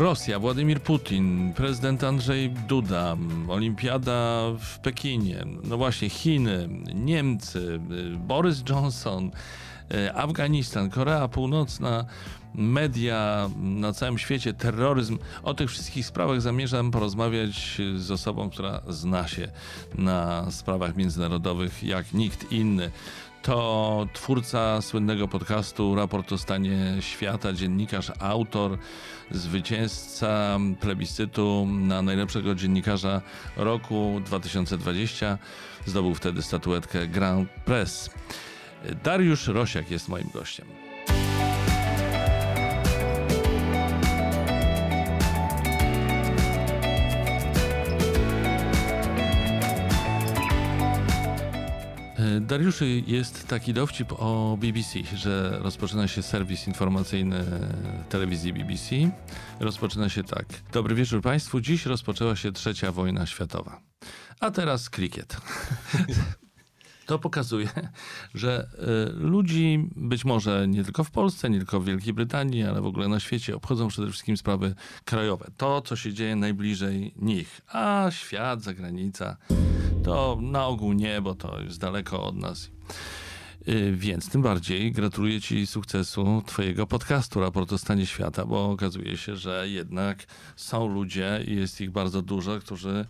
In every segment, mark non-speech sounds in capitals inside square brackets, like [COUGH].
Rosja, Władimir Putin, prezydent Andrzej Duda, Olimpiada w Pekinie, no właśnie Chiny, Niemcy, Boris Johnson, Afganistan, Korea Północna, media na całym świecie, terroryzm. O tych wszystkich sprawach zamierzam porozmawiać z osobą, która zna się na sprawach międzynarodowych jak nikt inny to twórca słynnego podcastu Raport o stanie świata, dziennikarz, autor, zwycięzca plebiscytu na najlepszego dziennikarza roku 2020. Zdobył wtedy statuetkę Grand Press. Dariusz Rosiak jest moim gościem. Dariuszy, jest taki dowcip o BBC, że rozpoczyna się serwis informacyjny telewizji BBC. Rozpoczyna się tak. Dobry wieczór Państwu. Dziś rozpoczęła się trzecia wojna światowa. A teraz krikiet. [LAUGHS] To pokazuje, [LAUGHS] że y, ludzi być może nie tylko w Polsce, nie tylko w Wielkiej Brytanii, ale w ogóle na świecie obchodzą przede wszystkim sprawy krajowe. To, co się dzieje najbliżej nich. A świat, zagranica to na ogół nie, bo to jest daleko od nas. Y, więc tym bardziej gratuluję Ci sukcesu Twojego podcastu Raport o stanie świata, bo okazuje się, że jednak są ludzie i jest ich bardzo dużo, którzy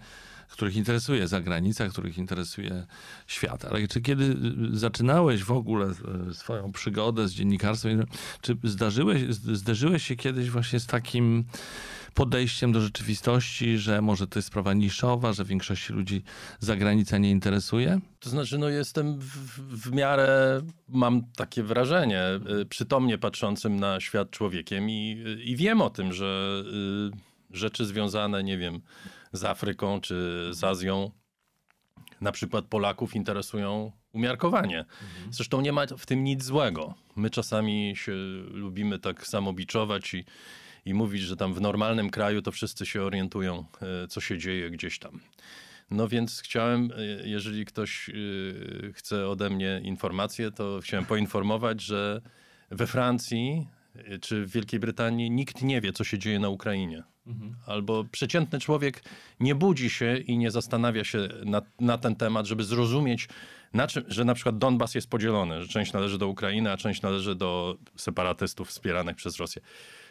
których interesuje zagranica, których interesuje świat. Ale czy kiedy zaczynałeś w ogóle e, swoją przygodę z dziennikarstwem, czy zdarzyłeś, zderzyłeś się kiedyś właśnie z takim podejściem do rzeczywistości, że może to jest sprawa niszowa, że większości ludzi zagranica nie interesuje? To znaczy, no jestem w, w miarę, mam takie wrażenie, y, przytomnie patrzącym na świat człowiekiem i, i wiem o tym, że y, rzeczy związane, nie wiem, z Afryką czy z Azją, na przykład Polaków interesują umiarkowanie. Mhm. Zresztą nie ma w tym nic złego. My czasami się lubimy tak samobiczować i, i mówić, że tam w normalnym kraju to wszyscy się orientują, e, co się dzieje gdzieś tam. No więc chciałem, e, jeżeli ktoś e, chce ode mnie informacje, to chciałem poinformować, że we Francji czy w Wielkiej Brytanii nikt nie wie, co się dzieje na Ukrainie. Mhm. Albo przeciętny człowiek nie budzi się i nie zastanawia się na, na ten temat, żeby zrozumieć, na czym, że na przykład Donbas jest podzielony, że część należy do Ukrainy, a część należy do separatystów wspieranych przez Rosję.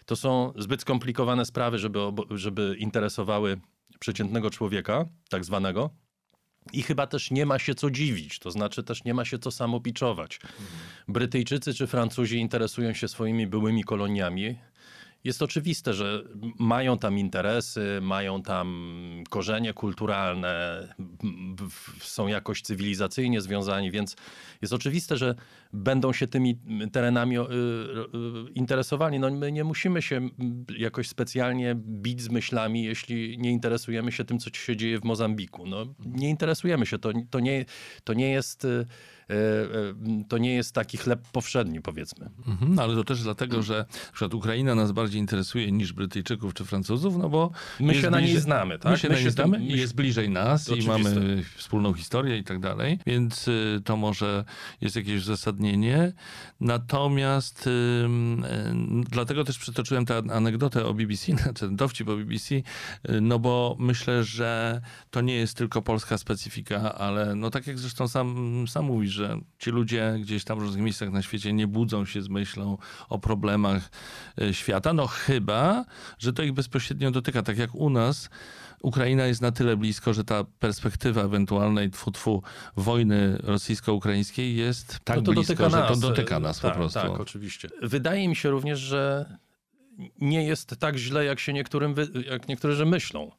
To są zbyt skomplikowane sprawy, żeby, żeby interesowały przeciętnego człowieka, tak zwanego. I chyba też nie ma się co dziwić, to znaczy też nie ma się co samopiczować. Brytyjczycy czy Francuzi interesują się swoimi byłymi koloniami, jest oczywiste, że mają tam interesy, mają tam korzenie kulturalne, są jakoś cywilizacyjnie związani, więc jest oczywiste, że będą się tymi terenami y, y, interesowali. No my nie musimy się jakoś specjalnie bić z myślami, jeśli nie interesujemy się tym, co się dzieje w Mozambiku. No, nie interesujemy się, to, to, nie, to nie jest E, e, to nie jest taki chleb powszedni, powiedzmy. Mhm, no ale to też dlatego, że na przykład Ukraina nas bardziej interesuje niż Brytyjczyków czy Francuzów, no bo my się na niej znamy, tak? My się my na niej znamy i jest bliżej nas i mamy wspólną historię i tak dalej, więc y, to może jest jakieś uzasadnienie. Natomiast y, y, dlatego też przytoczyłem tę anegdotę o BBC, [LAUGHS] znaczy dowcip o BBC, no bo myślę, że to nie jest tylko polska specyfika, ale no tak jak zresztą sam, sam mówisz, że ci ludzie gdzieś tam w różnych miejscach na świecie nie budzą się z myślą o problemach e, świata, no chyba, że to ich bezpośrednio dotyka, tak jak u nas. Ukraina jest na tyle blisko, że ta perspektywa ewentualnej tfu, tfu, wojny rosyjsko-ukraińskiej jest tak no to blisko, dotyka że to dotyka nas tak, po prostu. Tak, oczywiście. Wydaje mi się również, że nie jest tak źle, jak się niektórym, jak niektórzy myślą.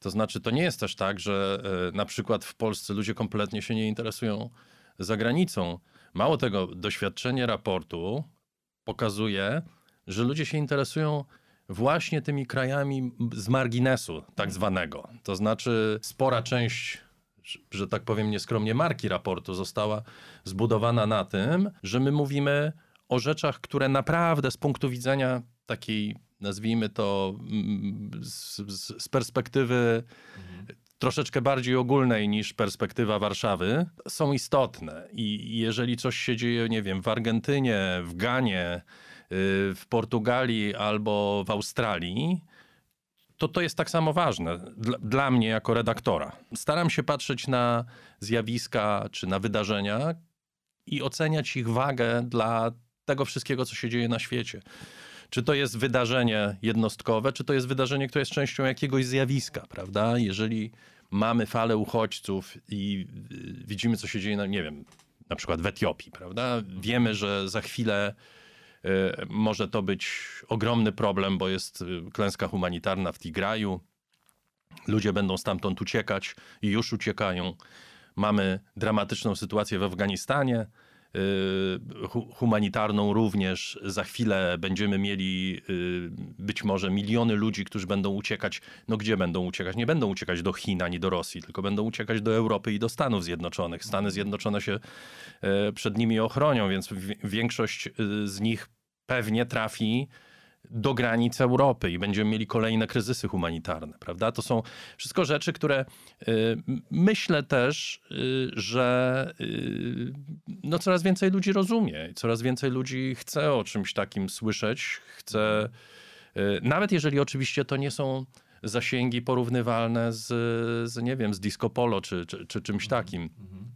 To znaczy, to nie jest też tak, że e, na przykład w Polsce ludzie kompletnie się nie interesują za granicą. Mało tego, doświadczenie raportu pokazuje, że ludzie się interesują właśnie tymi krajami z marginesu, tak zwanego. To znaczy, spora część, że tak powiem nieskromnie, marki raportu została zbudowana na tym, że my mówimy o rzeczach, które naprawdę z punktu widzenia takiej, nazwijmy to, mm, z, z perspektywy mhm troszeczkę bardziej ogólnej niż perspektywa Warszawy, są istotne. I jeżeli coś się dzieje, nie wiem, w Argentynie, w Ganie, y, w Portugalii albo w Australii, to to jest tak samo ważne dla, dla mnie jako redaktora. Staram się patrzeć na zjawiska czy na wydarzenia i oceniać ich wagę dla tego wszystkiego, co się dzieje na świecie. Czy to jest wydarzenie jednostkowe, czy to jest wydarzenie, które jest częścią jakiegoś zjawiska, prawda? Jeżeli mamy falę uchodźców i y, widzimy, co się dzieje, nie wiem, na przykład w Etiopii, prawda? Wiemy, że za chwilę y, może to być ogromny problem, bo jest y, klęska humanitarna w Tigraju. Ludzie będą stamtąd uciekać i już uciekają. Mamy dramatyczną sytuację w Afganistanie humanitarną również. Za chwilę będziemy mieli y, być może miliony ludzi, którzy będą uciekać. No gdzie będą uciekać? Nie będą uciekać do Chin ani do Rosji, tylko będą uciekać do Europy i do Stanów Zjednoczonych. Stany Zjednoczone się y, przed nimi ochronią, więc większość z nich pewnie trafi do granic Europy i będziemy mieli kolejne kryzysy humanitarne, prawda? To są wszystko rzeczy, które y, myślę też, y, że y, no coraz więcej ludzi rozumie, coraz więcej ludzi chce o czymś takim słyszeć, chce, nawet jeżeli oczywiście to nie są zasięgi porównywalne z, z nie wiem, z disco polo czy, czy, czy czymś takim. Mhm.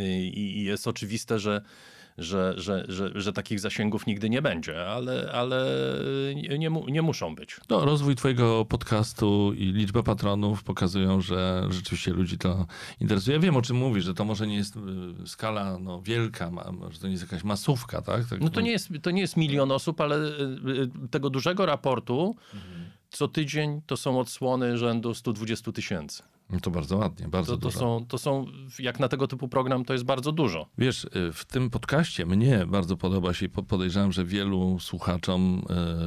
I, I jest oczywiste, że że, że, że, że takich zasięgów nigdy nie będzie, ale, ale nie, nie muszą być. No, rozwój twojego podcastu i liczba patronów pokazują, że rzeczywiście ludzi to interesuje. Ja wiem, o czym mówisz, że to może nie jest y, skala no, wielka, że to nie jest jakaś masówka, tak? tak no to nie, jest, to nie jest milion osób, ale y, y, tego dużego raportu mhm. Co tydzień to są odsłony rzędu 120 tysięcy. No to bardzo ładnie, bardzo to, to dużo. Są, to są, jak na tego typu program, to jest bardzo dużo. Wiesz, y, w tym podcaście mnie bardzo podoba się i podejrzewam, że wielu słuchaczom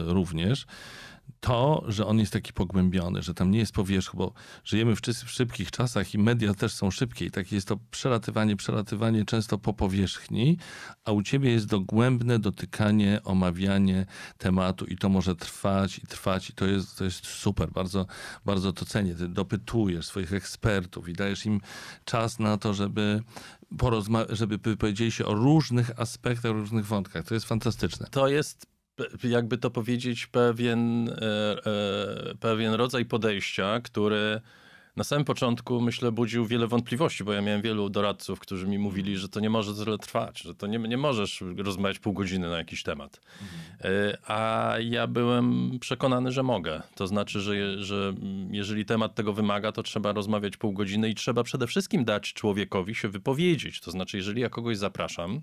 y, również, to, że on jest taki pogłębiony, że tam nie jest powierzch, bo żyjemy w, szybkich czasach i media też są szybkie i jest to przelatywanie, przelatywanie często po powierzchni, a u ciebie jest dogłębne dotykanie, omawianie tematu i to może trwać i trwać i to jest, to jest super, bardzo, bardzo to cenię. Ty dopytujesz swoich ekspertów i dajesz im czas na to, żeby żeby powiedzieli się o różnych aspektach, różnych wątkach. To jest fantastyczne. To jest jakby to powiedzieć, pewien, e, e, pewien rodzaj podejścia, który na samym początku, myślę, budził wiele wątpliwości, bo ja miałem wielu doradców, którzy mi mówili, że to nie może tyle trwać, że to nie, nie możesz rozmawiać pół godziny na jakiś temat. Mhm. A ja byłem przekonany, że mogę. To znaczy, że, że jeżeli temat tego wymaga, to trzeba rozmawiać pół godziny i trzeba przede wszystkim dać człowiekowi się wypowiedzieć. To znaczy, jeżeli ja kogoś zapraszam,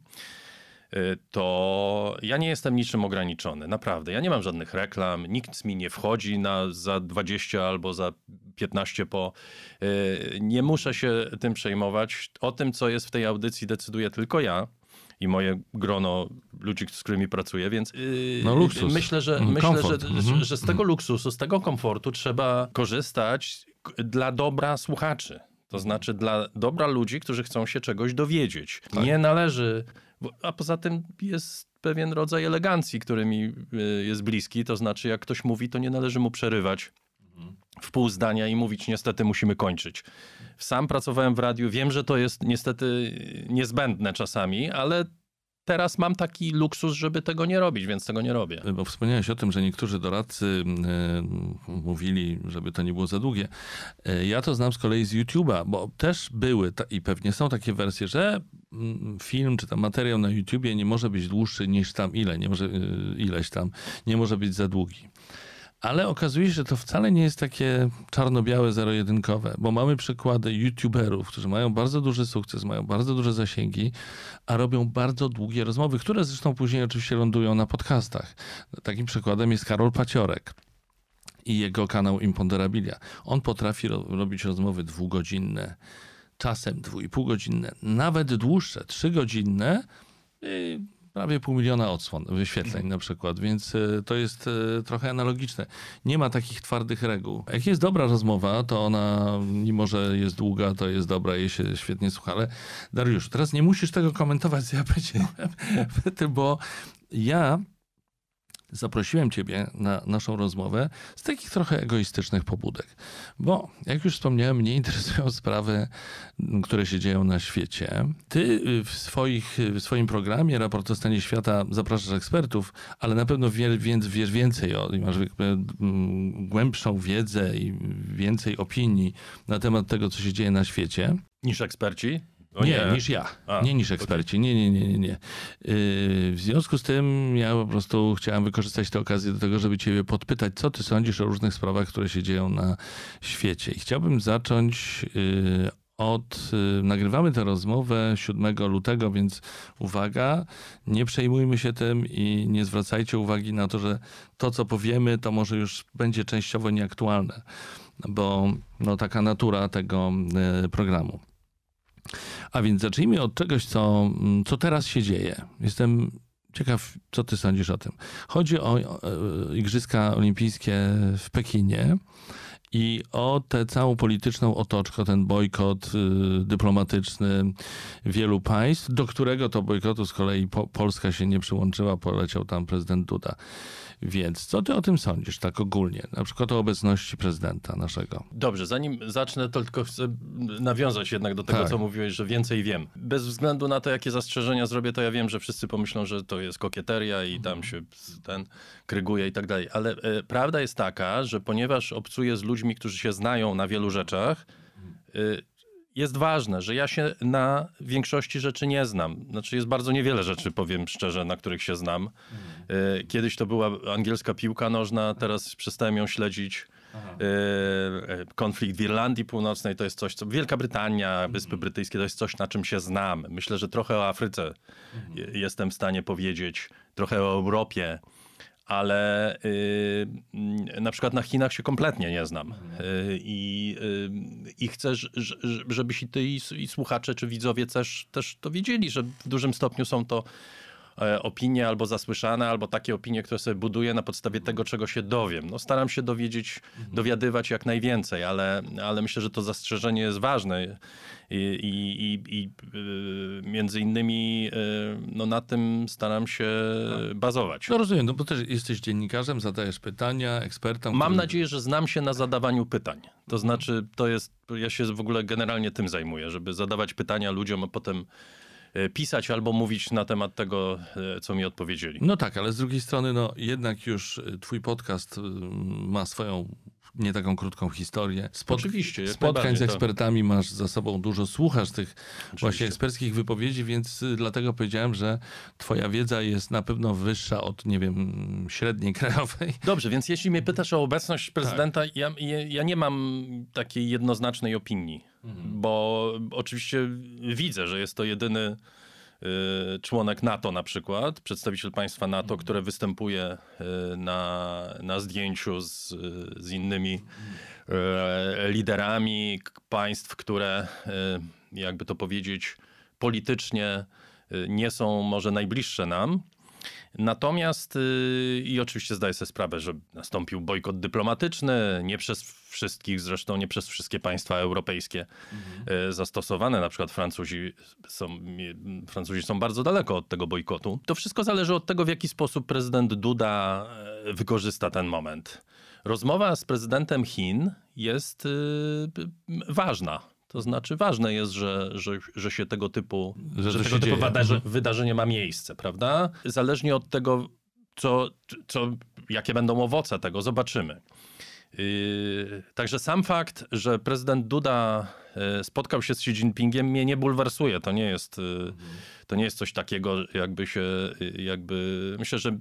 to ja nie jestem niczym ograniczony. Naprawdę. Ja nie mam żadnych reklam, nikt mi nie wchodzi na za 20 albo za 15 po. Y, nie muszę się tym przejmować. O tym, co jest w tej audycji, decyduję tylko ja i moje grono ludzi, z którymi pracuję, więc y, no, luksus. myślę, że, mm, myślę że, mhm. że z tego luksusu, z tego komfortu trzeba korzystać dla dobra słuchaczy. To znaczy dla dobra ludzi, którzy chcą się czegoś dowiedzieć. Tak. Nie należy a poza tym jest pewien rodzaj elegancji, który mi y, jest bliski. To znaczy, jak ktoś mówi, to nie należy mu przerywać w pół zdania i mówić, niestety musimy kończyć. Sam pracowałem w radiu, wiem, że to jest niestety niezbędne czasami, ale teraz mam taki luksus, żeby tego nie robić, więc tego nie robię. Bo wspomniałeś o tym, że niektórzy doradcy e, mówili, żeby to nie było za długie. E, ja to znam z kolei z YouTube'a, bo też były ta, i pewnie są takie wersje, że film czy tam materiał na YouTubie nie może być dłuższy niż tam ile, nie może, e, ileś tam, nie może być za długi. Ale okazuje się, że to wcale nie jest takie czarno-białe, zero-jedynkowe, bo mamy przykłady youtuberów, którzy mają bardzo duży sukces, mają bardzo duże zasięgi, a robią bardzo długie rozmowy, które zresztą później oczywiście lądują na podcastach. Takim przykładem jest Karol Paciorek i jego kanał Imponderabilia. On potrafi ro robić rozmowy dwugodzinne, czasem dwu i pół godzinne, nawet dłuższe, trzygodzinne, prawie pół miliona odsłon, wyświetleń na przykład, więc e, to jest e, trochę analogiczne. Nie ma takich twardych reguł. Jak jest dobra rozmowa, to ona, mimo że jest długa, to jest dobra, jej się świetnie słucha. Ale Dariusz, teraz nie musisz tego komentować, [LAUGHS] ja powiedziałem, bo ja zaprosiłem Ciebie na naszą rozmowę z takich trochę egoistycznych pobudek. Bo, jak już wspomniałem, mnie interesują [LAUGHS] sprawy, które się dzieją na świecie. Ty w, swoich, w swoim programie Raport o stanie świata zapraszasz ekspertów, ale na pewno wiesz, wiesz więcej, o, masz głębszą wiedzę i więcej opinii na temat tego, co się dzieje na świecie. Niż eksperci? Nie, nie, niż ja. A, nie niż eksperci. Nie, nie, nie, nie. nie. Yy, w związku z tym ja po prostu chciałem wykorzystać tę okazję do tego, żeby ciebie podpytać, co ty sądzisz o różnych sprawach, które się dzieją na świecie. I chciałbym zacząć yy, od. Yy, nagrywamy tę rozmowę 7 lutego, więc uwaga, nie przejmujmy się tym i nie zwracajcie uwagi na to, że to, co powiemy, to może już będzie częściowo nieaktualne, bo no, taka natura tego programu. A więc zacznijmy od czegoś, co, mm, co teraz się dzieje. Jestem ciekaw, co ty sądzisz o tym. Chodzi o e, Igrzyska Olimpijskie w Pekinie i o tę całą polityczną otoczkę, ten bojkot y, dyplomatyczny wielu państw, do którego to bojkotu z kolei po, Polska się nie przyłączyła, poleciał tam prezydent Duda. Więc co ty o tym sądzisz tak ogólnie? Na przykład o obecności prezydenta naszego. Dobrze, zanim zacznę, to tylko chcę nawiązać jednak do tego, tak. co mówiłeś, że więcej wiem. Bez względu na to, jakie zastrzeżenia zrobię, to ja wiem, że wszyscy pomyślą, że to jest kokieteria i tam się ten kryguje i tak dalej. Ale e, prawda jest taka, że ponieważ obcuję z ludźmi, którzy się znają na wielu rzeczach, e, jest ważne, że ja się na większości rzeczy nie znam. Znaczy jest bardzo niewiele rzeczy, powiem szczerze, na których się znam. E, kiedyś to była angielska piłka nożna, teraz przestałem ją śledzić. Aha. E, e, konflikt w Irlandii Północnej to jest coś, co Wielka Brytania, Wyspy mhm. Brytyjskie to jest coś, na czym się znam. Myślę, że trochę o Afryce mhm. jestem w stanie powiedzieć, trochę o Europie ale y, na przykład na Chinach się kompletnie nie znam. I, y, i chcę, żebyś i ty, i słuchacze, czy widzowie też, też to wiedzieli, że w dużym stopniu są to opinie albo zasłyszane, albo takie opinie, które sobie buduję na podstawie tego, czego się dowiem. No, staram się dowiedzieć, dowiadywać jak najwięcej, ale, ale myślę, że to zastrzeżenie jest ważne i, i, i y, między innymi y, no, na tym staram się tak. bazować. No rozumiem, no bo też jesteś dziennikarzem, zadajesz pytania ekspertom. Mam który... nadzieję, że znam się na zadawaniu pytań. To znaczy, to jest, ja się w ogóle generalnie tym zajmuję, żeby zadawać pytania ludziom, a potem pisać albo mówić na temat tego, co mi odpowiedzieli. No tak, ale z drugiej strony, no jednak już twój podcast ma swoją nie taką krótką historię. Spot Oczywiście. Spotkań z ekspertami to... masz za sobą dużo, słuchasz tych Oczywiście. właśnie eksperckich wypowiedzi, więc y, dlatego powiedziałem, że twoja wiedza jest na pewno wyższa od, nie wiem, średniej krajowej. Dobrze, więc jeśli mnie pytasz o obecność prezydenta, tak. ja, ja nie mam takiej jednoznacznej opinii, mhm. bo oczywiście widzę, że jest to jedyny członek NATO na przykład, przedstawiciel państwa NATO, mhm. które występuje y, na, na zdjęciu z, z innymi y, liderami państw, które, jakby to powiedzieć, politycznie nie są może najbliższe nam. Natomiast i oczywiście zdaję sobie sprawę, że nastąpił bojkot dyplomatyczny, nie przez wszystkich, zresztą nie przez wszystkie państwa europejskie mhm. zastosowane. Na przykład Francuzi są, Francuzi są bardzo daleko od tego bojkotu. To wszystko zależy od tego, w jaki sposób prezydent Duda e, wykorzysta ten moment. Rozmowa z prezydentem Chin jest yy, ważna. To znaczy ważne jest, że, że, że się tego typu, że, że tego typu wydarzenie, wydarzenie ma miejsce, prawda? Zależnie od tego, co, co, jakie będą owoce tego, zobaczymy. Yy, także sam fakt, że prezydent Duda spotkał się z Xi Jinpingiem mnie nie bulwersuje. To nie jest, mhm. to nie jest coś takiego, jakby się, jakby, myślę, że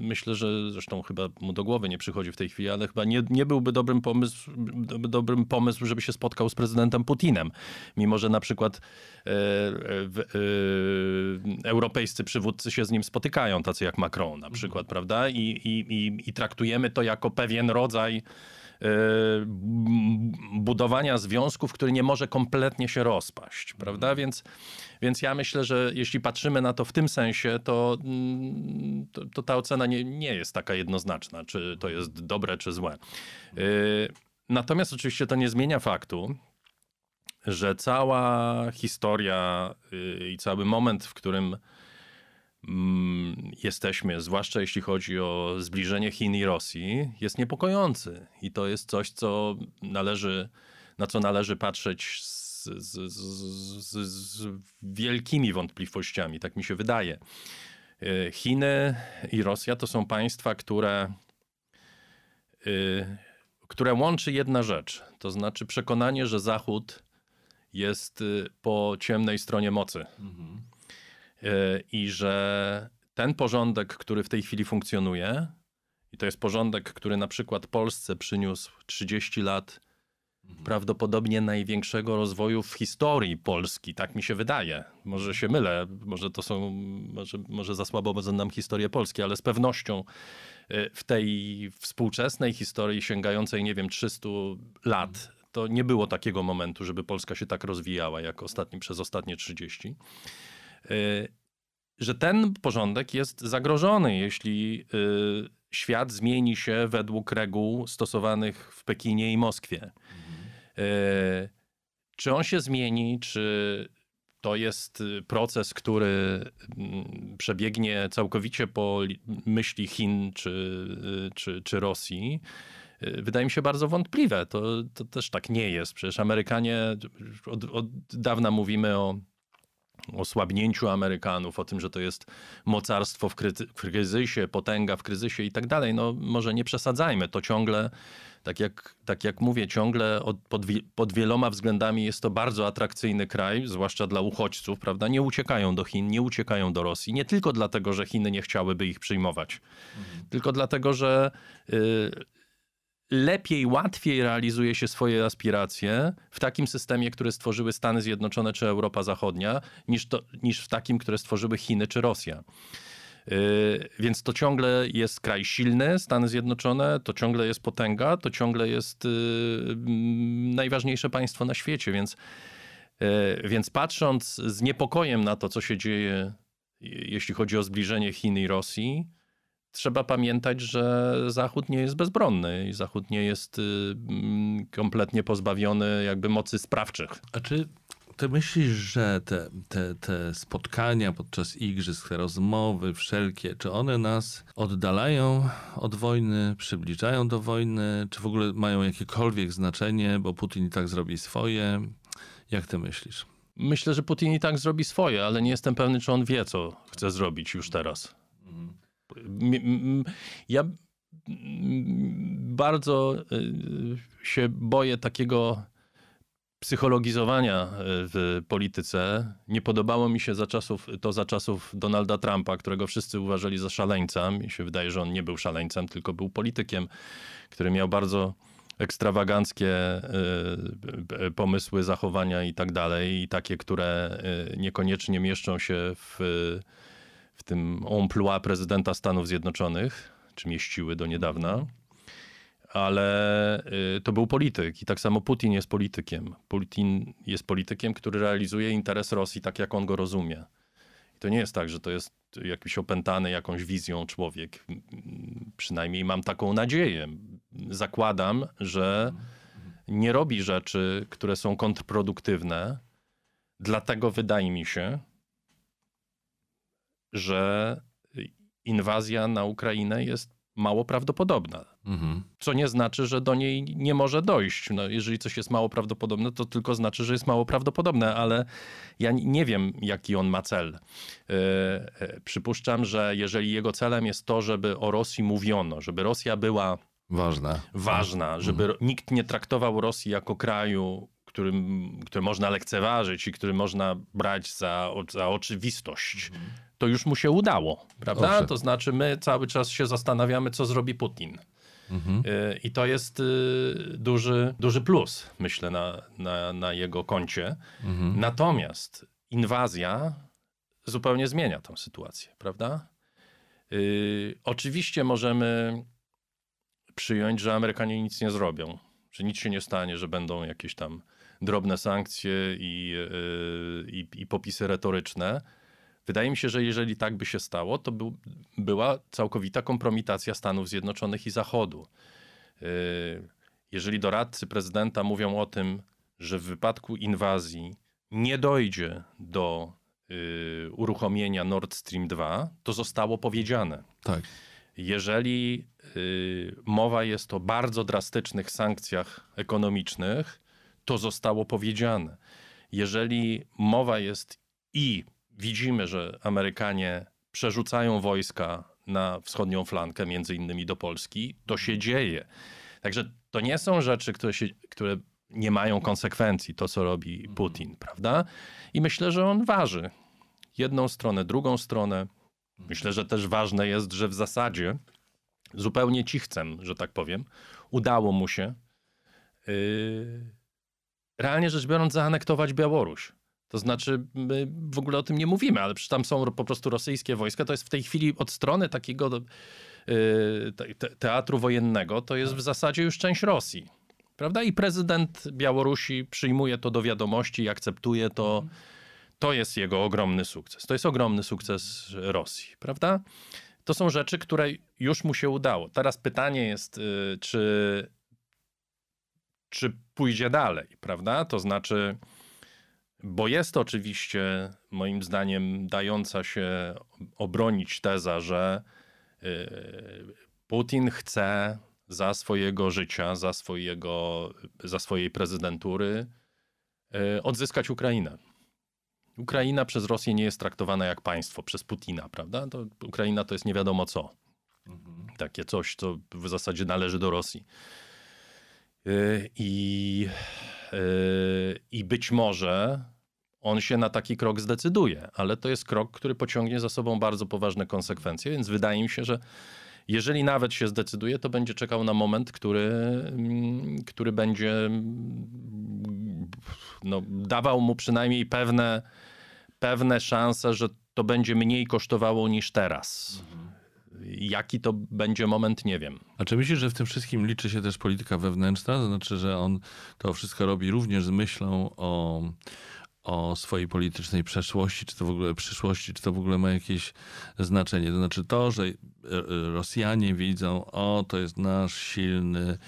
myślę, że zresztą chyba mu do głowy nie przychodzi w tej chwili, ale chyba nie, nie byłby dobrym pomysł, dobrym pomysł, żeby się spotkał z prezydentem Putinem. Mimo, że na przykład e, e, europejscy przywódcy się z nim spotykają, tacy jak Macron na przykład, mhm. prawda? I, i, i, I traktujemy to jako pewien rodzaj budowania związków, który nie może kompletnie się rozpaść, prawda? Mhm. Więc, więc ja myślę, że jeśli patrzymy na to w tym sensie, to, mm, to, to ta ocena nie, nie jest taka jednoznaczna, czy to jest dobre, czy złe. Y, natomiast oczywiście to nie zmienia faktu, że cała historia y, i cały moment, w którym jesteśmy, zwłaszcza jeśli chodzi o zbliżenie Chin i Rosji, jest niepokojący. I to jest coś, co należy, na co należy patrzeć z, z, z, z wielkimi wątpliwościami, tak mi się wydaje. Y, Chiny i Rosja to są państwa, które, y, które łączy jedna rzecz, to znaczy przekonanie, że Zachód jest y, po ciemnej stronie mocy. Mhm. I że ten porządek, który w tej chwili funkcjonuje, i to jest porządek, który na przykład Polsce przyniósł 30 lat Mhm. prawdopodobnie największego rozwoju w historii Polski, tak mi się wydaje. Może się mylę, może to są, może, może za słabo znam historię Polski, ale z pewnością y, w tej współczesnej historii sięgającej, nie wiem, 300 lat, to nie było takiego momentu, żeby Polska się tak rozwijała jak ostatni, przez ostatnie 30 y, że ten porządek jest zagrożony, jeśli y, świat zmieni się według reguł stosowanych w Pekinie i Moskwie. E, czy on się zmieni, czy to jest y, proces, który mm, przebiegnie całkowicie po myśli Chin czy, y, czy, czy Rosji? Y, wydaje mi się bardzo wątpliwe. To, to też tak nie jest. Przecież Amerykanie, od, od dawna mówimy o osłabnięciu Amerykanów, o tym, że to jest mocarstwo w, kryzysie, potęga w kryzysie i tak dalej. No może nie przesadzajmy, to ciągle tak jak, tak jak mówię, ciągle od, pod, pod, wieloma względami jest to bardzo atrakcyjny kraj, zwłaszcza dla uchodźców, prawda? Nie uciekają do Chin, nie uciekają do Rosji. Nie tylko dlatego, że Chiny nie chciałyby ich przyjmować, mhm. tylko dlatego, że y, lepiej, łatwiej realizuje się swoje aspiracje w takim systemie, który stworzyły Stany Zjednoczone czy Europa Zachodnia, niż, to, niż w takim, które stworzyły Chiny czy Rosja. Y, więc to ciągle jest kraj silny, Stany Zjednoczone, to ciągle jest potęga, to ciągle jest y, mm, najważniejsze państwo na świecie, więc, y, więc patrząc z niepokojem na to, co się dzieje, jeśli chodzi o zbliżenie Chin i Rosji, trzeba pamiętać, że Zachód nie jest bezbronny i Zachód nie jest mm, kompletnie pozbawiony jakby mocy sprawczych. A czy ty myślisz, że te, te, te spotkania podczas igrzysk, te rozmowy wszelkie, czy one nas oddalają od wojny, przybliżają do wojny, czy w ogóle mają jakiekolwiek znaczenie, bo Putin i tak zrobi swoje? Jak ty myślisz? Myślę, że Putin i tak zrobi swoje, ale nie jestem pewny, czy on wie, co chce zrobić już teraz. Mhm. Ja bardzo y, się boję takiego psychologizowania e, w polityce. Nie podobało mi się za czasów, to za czasów Donalda Trumpa, którego wszyscy uważali za szaleńca. Mi się wydaje, że on nie był szaleńcem, tylko był politykiem, który miał bardzo ekstrawaganckie e, pomysły, zachowania i tak dalej, i takie, które niekoniecznie mieszczą się w, w tym emploi prezydenta Stanów Zjednoczonych, czy mieściły do niedawna ale y, to był polityk i tak samo Putin jest politykiem. Putin jest politykiem, który realizuje interes Rosji tak, jak on go rozumie. I to nie jest tak, że to jest jakiś opętany jakąś wizją człowiek. Przynajmniej mam taką nadzieję. Zakładam, że nie robi rzeczy, które są kontrproduktywne. Dlatego wydaje mi się, że inwazja na Ukrainę jest mało prawdopodobna. Mhm. Co nie znaczy, że do niej nie może dojść. No, jeżeli coś jest mało prawdopodobne, to tylko znaczy, że jest mało prawdopodobne, ale ja nie wiem, jaki on ma cel. Yy, yy, przypuszczam, że jeżeli jego celem jest to, żeby o Rosji mówiono, żeby Rosja była ważna, ważna żeby mhm. nikt nie traktował Rosji jako kraju, którym, który można lekceważyć i który można brać za, za oczywistość. Mhm to już mu się udało, prawda? To znaczy, my cały czas się zastanawiamy, co zrobi Putin. Mhm. Y, I to jest y, duży, duży plus, myślę, na, na, na jego koncie. Mhm. Natomiast inwazja zupełnie zmienia tę sytuację, prawda? Yy, oczywiście możemy przyjąć, że Amerykanie nic nie zrobią, że nic się nie stanie, że będą jakieś tam drobne sankcje i, yy, i, i popisy retoryczne Wydaje mi się, że jeżeli tak by się stało, to był, była całkowita kompromitacja Stanów Zjednoczonych i Zachodu. Y, jeżeli doradcy prezydenta mówią o tym, że w wypadku inwazji nie dojdzie do y, uruchomienia Nord Stream 2, to zostało powiedziane. Tak. Jeżeli y, mowa jest o bardzo drastycznych sankcjach ekonomicznych, to zostało powiedziane. Jeżeli mowa jest i widzimy, że Amerykanie przerzucają wojska na wschodnią flankę, między innymi do Polski, to się dzieje. Także to nie są rzeczy, które, się, które nie mają konsekwencji, to co robi Putin, prawda? I myślę, że on waży jedną stronę, drugą stronę. Myślę, że też ważne jest, że w zasadzie zupełnie cichcem, że tak powiem, udało mu się yy, realnie rzecz biorąc zaanektować Białoruś. To znaczy, my w ogóle o tym nie mówimy, ale przecież tam są po prostu rosyjskie wojska. To jest w tej chwili od strony takiego te, teatru wojennego, to jest w zasadzie już część Rosji. Prawda? I prezydent Białorusi przyjmuje to do wiadomości i akceptuje to. To jest jego ogromny sukces. To jest ogromny sukces Rosji, prawda? To są rzeczy, które już mu się udało. Teraz pytanie jest, yy, czy, czy pójdzie dalej, prawda? To znaczy, bo jest oczywiście, moim zdaniem, dająca się obronić teza, że yy, Putin chce za swojego życia, za, swojego, za swojej prezydentury yy, odzyskać Ukrainę. Ukraina przez Rosję nie jest traktowana jak państwo, przez Putina, prawda? To Ukraina to jest nie wiadomo co. Mhm. Takie coś, co w zasadzie należy do Rosji. Yy, I, I być może on się na taki krok zdecyduje, ale to jest krok, który pociągnie za sobą bardzo poważne konsekwencje, więc wydaje mi się, że jeżeli nawet się zdecyduje, to będzie czekał na moment, który, mm, który będzie mm, no, dawał mu przynajmniej pewne, pewne szanse, że to będzie mniej kosztowało niż teraz. Jaki to będzie moment, nie wiem. A czy myślisz, że w tym wszystkim liczy się też polityka wewnętrzna? To znaczy, że on to wszystko robi również z myślą o o swojej politycznej przeszłości, czy to w ogóle przyszłości, czy to w ogóle ma jakieś znaczenie. To znaczy to, że e, e, Rosjanie widzą, o to jest nasz silny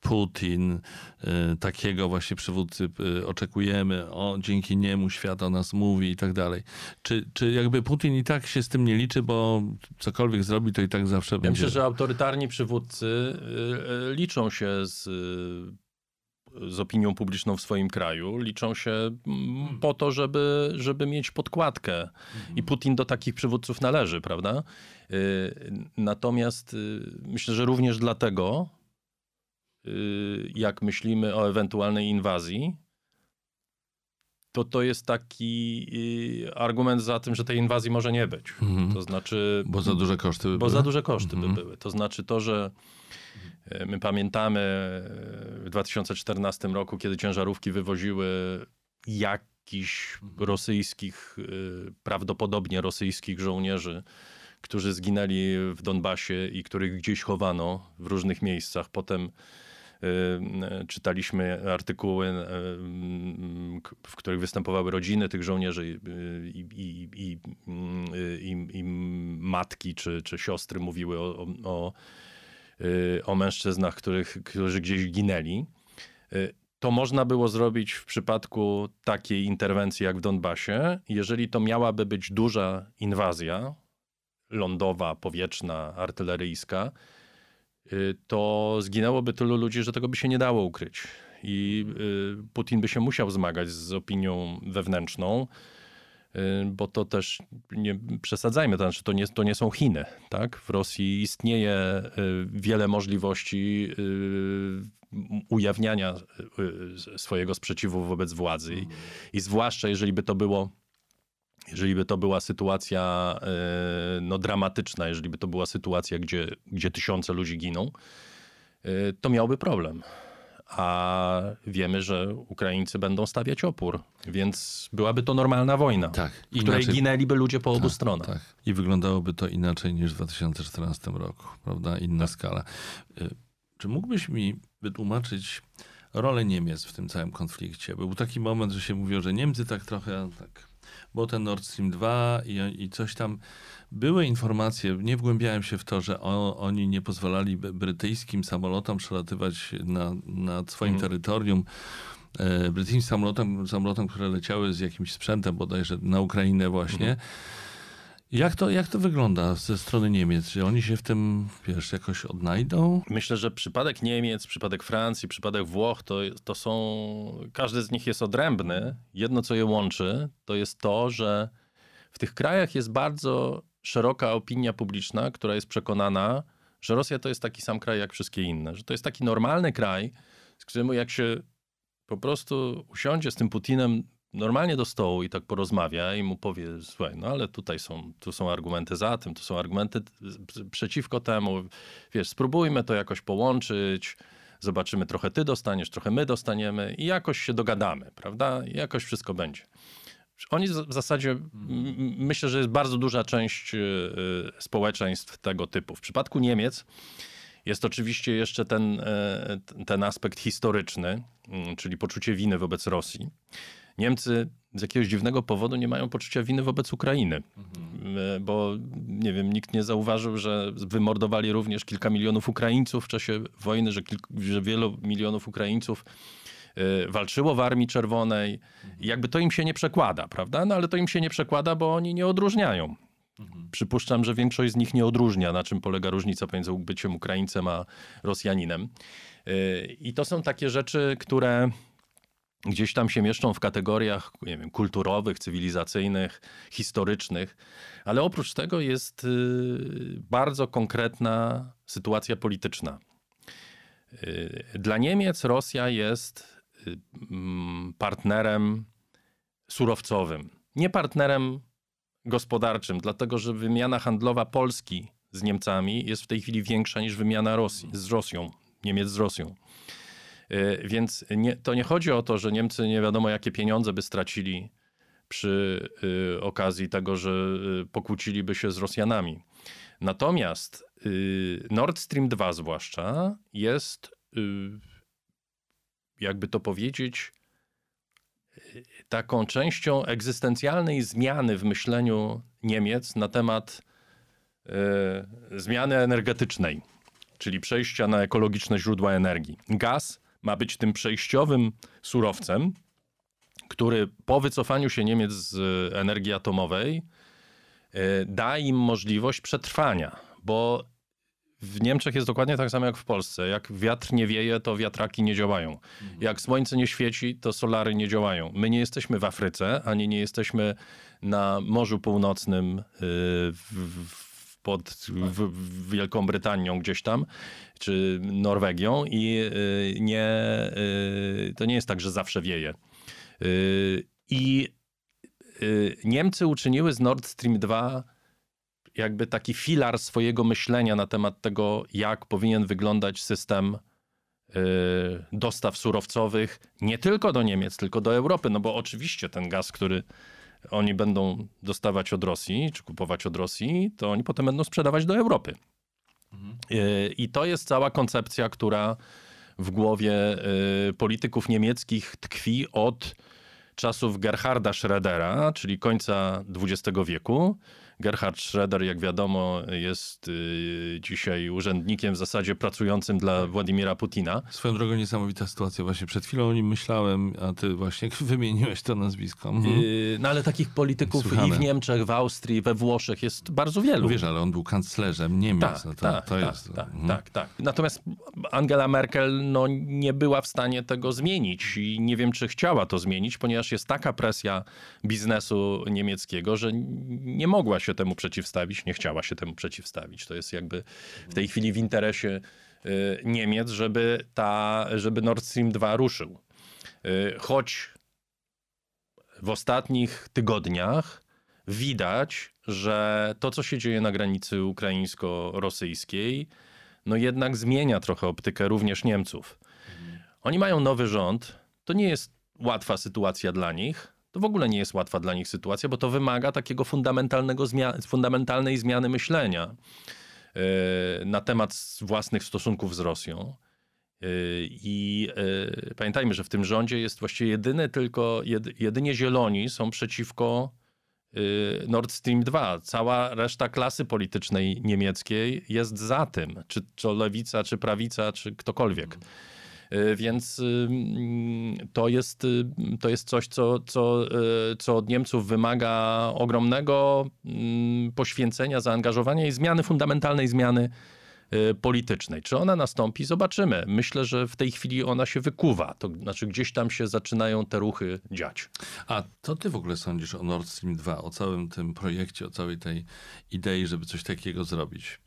Putin, e, takiego właśnie przywódcy oczekujemy, o dzięki niemu świat o nas mówi i tak dalej. Czy, czy jakby Putin i tak się z tym nie liczy, bo cokolwiek zrobi, to i tak zawsze ja będzie... Myślę, że autorytarni przywódcy liczą się z z opinią publiczną w swoim kraju, liczą się mm, hmm. po to, żeby, żeby mieć podkładkę. I hmm. Putin do takich przywódców należy, prawda? Y, natomiast y, myślę, że również dlatego, y, jak myślimy o ewentualnej inwazji, to to jest taki argument za tym, że tej inwazji może nie być. Mhm. To znaczy. Bo za duże koszty by Bo były. za duże koszty by były. To znaczy to, że E, my pamiętamy e, w 2014 roku, kiedy ciężarówki wywoziły jakichś mhm. rosyjskich, e, prawdopodobnie rosyjskich żołnierzy, którzy zginęli w Donbasie i których gdzieś chowano w różnych miejscach. Potem czytaliśmy artykuły, w których występowały rodziny tych żołnierzy i, i, i, i matki czy, czy siostry mówiły o, o Y, o mężczyznach, których, którzy gdzieś ginęli. Y, to można było zrobić w przypadku takiej interwencji jak w Donbasie, jeżeli to miałaby być duża inwazja lądowa, powietrzna, artyleryjska, y, to zginęłoby tylu ludzi, że tego by się nie dało ukryć. I Putin by się musiał zmagać z opinią wewnętrzną, Y, bo to też nie przesadzajmy, to znaczy to nie, to nie są Chiny. Tak? W Rosji istnieje y, wiele możliwości y, ujawniania swojego sprzeciwu wobec władzy I, i zwłaszcza jeżeli by to było jeżeli by to była sytuacja no, dramatyczna, jeżeli by to była sytuacja, gdzie, gdzie tysiące ludzi giną, to miałby problem a wiemy, że Ukraińcy będą stawiać opór, więc byłaby to normalna wojna, tak, w której ginęliby ludzie po tak, obu stronach. Tak. I wyglądałoby to inaczej niż w 2014 roku, prawda? Inna tak. skala. Y, czy mógłbyś mi wytłumaczyć rolę Niemiec w tym całym konflikcie? Był taki moment, że się mówiło, że Niemcy tak trochę tak bo ten Nord Stream 2 i, i coś tam. Były informacje, nie wgłębiałem się w to, że o, oni nie pozwalali brytyjskim samolotom przelatywać na, nad swoim mhm. terytorium e, brytyjskim samolotem, samolotem, które leciały z jakimś sprzętem bodajże na Ukrainę właśnie. Mhm. Jak to, jak to wygląda ze strony Niemiec? Czy oni się w tym, wiesz, jakoś odnajdą? Myślę, że przypadek Niemiec, przypadek Francji, przypadek Włoch, to, to są, każdy z nich jest odrębny. Jedno, co je łączy, to jest to, że w tych krajach jest bardzo szeroka opinia publiczna, która jest przekonana, że Rosja to jest taki sam kraj jak wszystkie inne, że to jest taki normalny kraj, z którym jak się po prostu usiądzie z tym Putinem normalnie do stołu i tak porozmawia i mu powie, słuchaj, no ale tutaj są, tu są argumenty za tym, tu są argumenty przeciwko temu, wiesz, spróbujmy to jakoś połączyć, zobaczymy, trochę ty dostaniesz, trochę my dostaniemy i jakoś się dogadamy, prawda? I jakoś wszystko będzie. Oni w zasadzie, myślę, że jest bardzo duża część y, y, społeczeństw tego typu. W przypadku Niemiec jest oczywiście jeszcze ten, e, ten aspekt historyczny, czyli poczucie winy wobec Rosji. Niemcy z jakiegoś dziwnego powodu nie mają poczucia winy wobec Ukrainy, mhm. bo nie wiem, nikt nie zauważył, że wymordowali również kilka milionów Ukraińców w czasie wojny, że, kilk, że wielu milionów Ukraińców e, walczyło w Armii Czerwonej. Mhm. Jakby to im się nie przekłada, prawda? No ale to im się nie przekłada, bo oni nie odróżniają. Mhm. Przypuszczam, że większość z nich nie odróżnia, na czym polega różnica pomiędzy byciem Ukraińcem a Rosjaninem. E, I to są takie rzeczy, które gdzieś tam się mieszczą w kategoriach nie wiem, kulturowych, cywilizacyjnych, historycznych, ale oprócz tego jest y, bardzo konkretna sytuacja polityczna. Y, dla Niemiec Rosja jest y, mm, partnerem surowcowym, nie partnerem gospodarczym, dlatego że wymiana handlowa Polski z Niemcami jest w tej chwili większa niż wymiana Rosji z Rosją, Niemiec z Rosją. Y, więc nie, to nie chodzi o to, że Niemcy nie wiadomo jakie pieniądze by stracili przy y, okazji tego, że y, pokłóciliby się z Rosjanami. Natomiast Nord Stream 2 zwłaszcza jest, jakby to powiedzieć, taką częścią egzystencjalnej zmiany w myśleniu Niemiec na temat zmiany energetycznej, czyli przejścia na ekologiczne źródła energii. Gaz ma być tym przejściowym surowcem, który po wycofaniu się Niemiec z energii atomowej e, da im możliwość przetrwania, bo w Niemczech jest dokładnie tak samo jak w Polsce. Jak wiatr nie wieje, to wiatraki nie działają. Mhm. Jak słońce nie świeci, to solary nie działają. My nie jesteśmy w Afryce, ani nie jesteśmy na Morzu Północnym, e, w, pod w, w Wielką Brytanią gdzieś tam, czy Norwegią i y, nie, y, to nie jest tak, że zawsze wieje. Y, I Niemcy uczyniły z Nord Stream 2 jakby taki filar swojego myślenia na temat tego, jak powinien wyglądać system dostaw surowcowych nie tylko do Niemiec, tylko do Europy. No bo oczywiście ten gaz, który oni będą dostawać od Rosji, czy kupować od Rosji, to oni potem będą sprzedawać do Europy. Mhm. I to jest cała koncepcja, która w głowie e, polityków niemieckich tkwi od czasów Gerharda Schrödera, czyli końca XX wieku. Gerhard Schroeder, jak wiadomo, jest y, dzisiaj urzędnikiem w zasadzie pracującym dla Władimira Putina. Swoją drogą niesamowita sytuacja. Właśnie przed chwilą o nim myślałem, a ty właśnie [LAUGHS] wymieniłeś to nazwisko. Mhm. Y, no ale takich polityków Słuchamy. i w Niemczech, w Austrii, we Włoszech jest bardzo wielu. Wiesz, ale on był kanclerzem Niemiec. Tak, no to, tak, to tak, jest... tak, mhm. tak, tak. Natomiast Angela Merkel no, nie była w stanie tego zmienić i nie wiem, czy chciała to zmienić, ponieważ jest taka presja biznesu niemieckiego, że nie mogła się się temu przeciwstawić, nie chciała się temu przeciwstawić. To jest jakby w tej chwili w interesie y, Niemiec, żeby, ta, żeby Nord Stream 2 ruszył. Y, choć w ostatnich tygodniach widać, że to, co się dzieje na granicy ukraińsko-rosyjskiej, no jednak zmienia trochę optykę również Niemców. Oni mają nowy rząd. To nie jest łatwa sytuacja dla nich, to w ogóle nie jest łatwa dla nich sytuacja, bo to wymaga takiego fundamentalnego zmian fundamentalnej zmiany myślenia yy, na temat własnych stosunków z Rosją. Yy, I yy, pamiętajmy, że w tym rządzie jest właściwie jedyne tylko, jedynie zieloni są przeciwko Nord Stream 2. Cała reszta klasy politycznej niemieckiej jest za tym, czy to lewica, czy prawica, czy ktokolwiek. Więc to jest, to jest coś, co, co, co od Niemców wymaga ogromnego poświęcenia, zaangażowania i zmiany, fundamentalnej zmiany Y, politycznej. Czy ona nastąpi? Zobaczymy. Myślę, że w tej chwili ona się wykuwa. To znaczy gdzieś tam się zaczynają te ruchy dziać. A co ty w ogóle sądzisz o Nord Stream 2, o całym tym projekcie, o całej tej idei, żeby coś takiego zrobić?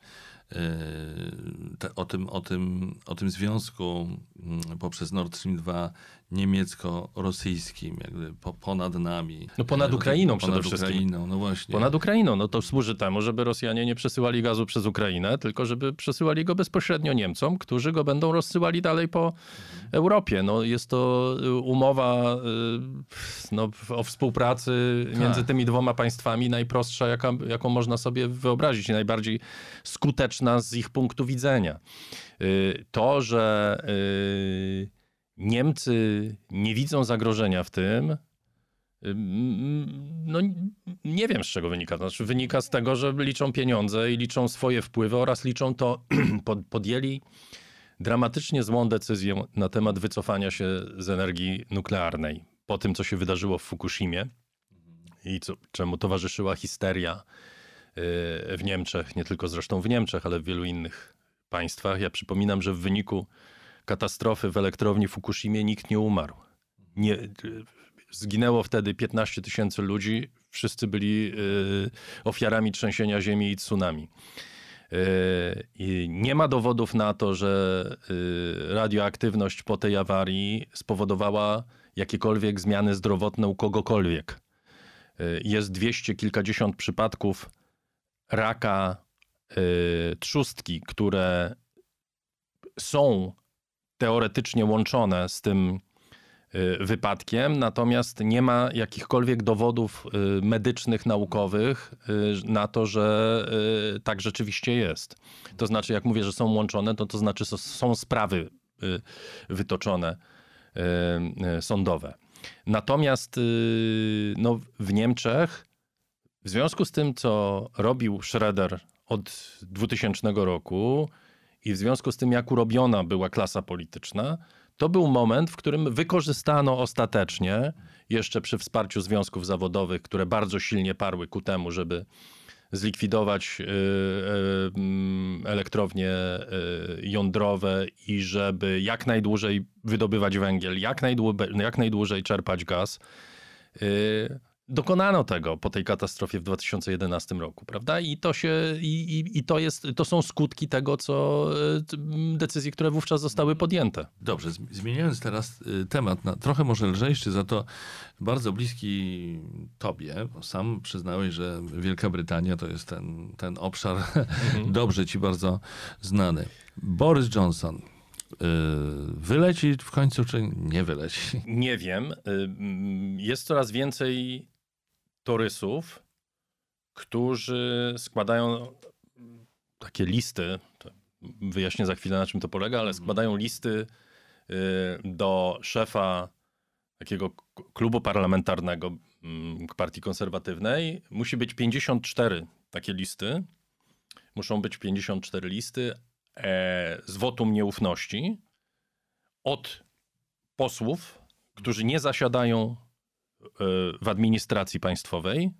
Y, o, tym, o, tym, o tym związku mm, poprzez Nord Stream 2 niemiecko-rosyjskim, jakby po, ponad nami. No ponad Ukrainą ponad przede wszystkim. Ukrainą, no właśnie. Ponad Ukrainą, no to służy temu, żeby Rosjanie nie przesyłali gazu przez Ukrainę, tylko żeby przesyłali go bezpośrednio Niemcom, którzy go będą rozsyłali dalej po mhm. Europie. No jest to y, umowa y, no, o współpracy tak. między tymi dwoma państwami najprostsza, jaka, jaką można sobie wyobrazić i najbardziej skuteczna z ich punktu widzenia. Y, to, że Niemcy nie widzą zagrożenia w tym. No, nie wiem z czego wynika. Znaczy, wynika z tego, że liczą pieniądze i liczą swoje wpływy oraz liczą to, [CLEARS THROAT] podjęli dramatycznie złą decyzję na temat wycofania się z energii nuklearnej po tym, co się wydarzyło w Fukushimie i co, czemu towarzyszyła histeria y, w Niemczech, nie tylko zresztą w Niemczech, ale w wielu innych państwach. Ja przypominam, że w wyniku katastrofy w elektrowni Fukushimie nikt nie umarł. Nie, zginęło wtedy 15 tysięcy ludzi, wszyscy byli y, ofiarami trzęsienia ziemi i tsunami. Y, I nie ma dowodów na to, że y, radioaktywność po tej awarii spowodowała jakiekolwiek zmiany zdrowotne u kogokolwiek. Jest dwieście kilkadziesiąt przypadków raka trzustki, które są teoretycznie łączone z tym y, wypadkiem, natomiast nie ma jakichkolwiek dowodów y, medycznych, naukowych y, na to, że tak rzeczywiście jest. To znaczy, jak mówię, że są łączone, to to znaczy, że są sprawy wytoczone sądowe. Natomiast no, w Niemczech, w związku z tym, co robił Schroeder od 2000 roku, i w związku z tym, jak urobiona była klasa polityczna, to był moment, w którym wykorzystano ostatecznie, jeszcze przy wsparciu związków zawodowych, które bardzo silnie parły ku temu, żeby zlikwidować y, y, mm, elektrownie y, jądrowe i żeby jak najdłużej wydobywać węgiel, jak, najdłużej, jak najdłużej czerpać gaz dokonano tego po tej katastrofie w 2011 roku, prawda? I to się, i, i, to jest, to są skutki tego, co e, decyzji, które wówczas zostały podjęte. Dobrze, zmieniając teraz y, temat na trochę może lżejszy, za to bardzo bliski tobie, bo sam przyznałeś, że Wielka Brytania to jest ten, ten obszar mhm. [LAUGHS] dobrze ci bardzo znany. Boris Johnson, y, Wyleci w końcu, czy nie wyleci? Nie wiem. Y, jest coraz więcej torysów, którzy składają takie listy, wyjaśnię za chwilę na czym to polega, ale mhm. składają listy y, do szefa takiego klubu parlamentarnego mm, Partii Konserwatywnej. Musi być 54 takie listy. Muszą być 54 listy e, z wotum nieufności od posłów, którzy nie zasiadają w administracji państwowej,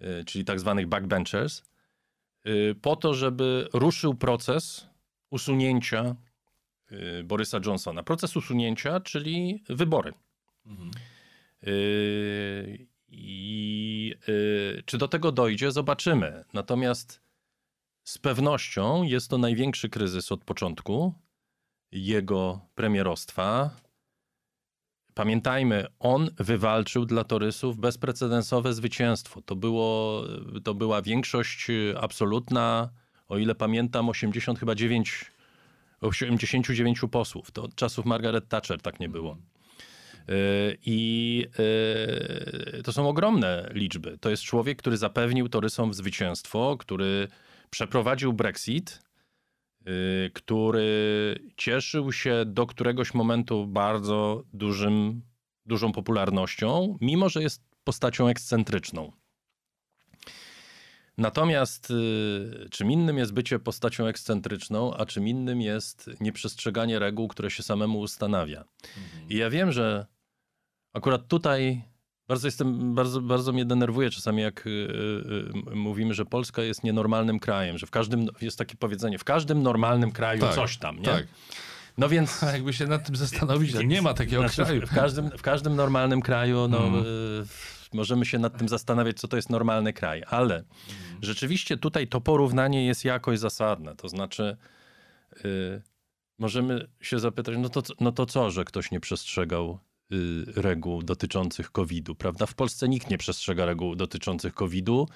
e, czyli tak zwanych backbenchers, e, po to, żeby ruszył proces usunięcia e, Borysa Johnsona. Proces usunięcia, czyli wybory. Mhm. I czy do tego dojdzie, zobaczymy. Natomiast z pewnością jest to największy kryzys od początku jego premierostwa. Pamiętajmy, on wywalczył dla Torysów bezprecedensowe zwycięstwo. To, było, to była większość absolutna, o ile pamiętam, 80 chyba 9, 89 posłów. To od czasów Margaret Thatcher tak nie było. E, I e, to są ogromne liczby. To jest człowiek, który zapewnił Torysom zwycięstwo, który przeprowadził Brexit, który cieszył się do któregoś momentu bardzo dużym, dużą popularnością, mimo że jest postacią ekscentryczną. Natomiast y, czym innym jest bycie postacią ekscentryczną, a czym innym jest nieprzestrzeganie reguł, które się samemu ustanawia. I ja wiem, że akurat tutaj bardzo jestem, bardzo, bardzo mnie denerwuje czasami, jak y, y, mówimy, że Polska jest nienormalnym krajem, że w każdym, jest takie powiedzenie, w każdym normalnym kraju Tak, coś tam, nie? Tak. No więc... A jakby się nad tym zastanowić, że nie ma takiego Znaczy, kraju. W każdym, w każdym normalnym kraju no, y, możemy się nad tym zastanawiać, co to jest normalny kraj, ale rzeczywiście tutaj to porównanie jest jakoś zasadne. To znaczy, y, możemy się zapytać, no to, co- no to co, że ktoś nie przestrzegał y, reguł dotyczących COVID-u, prawda? W Polsce nikt nie przestrzega reguł dotyczących COVID-u.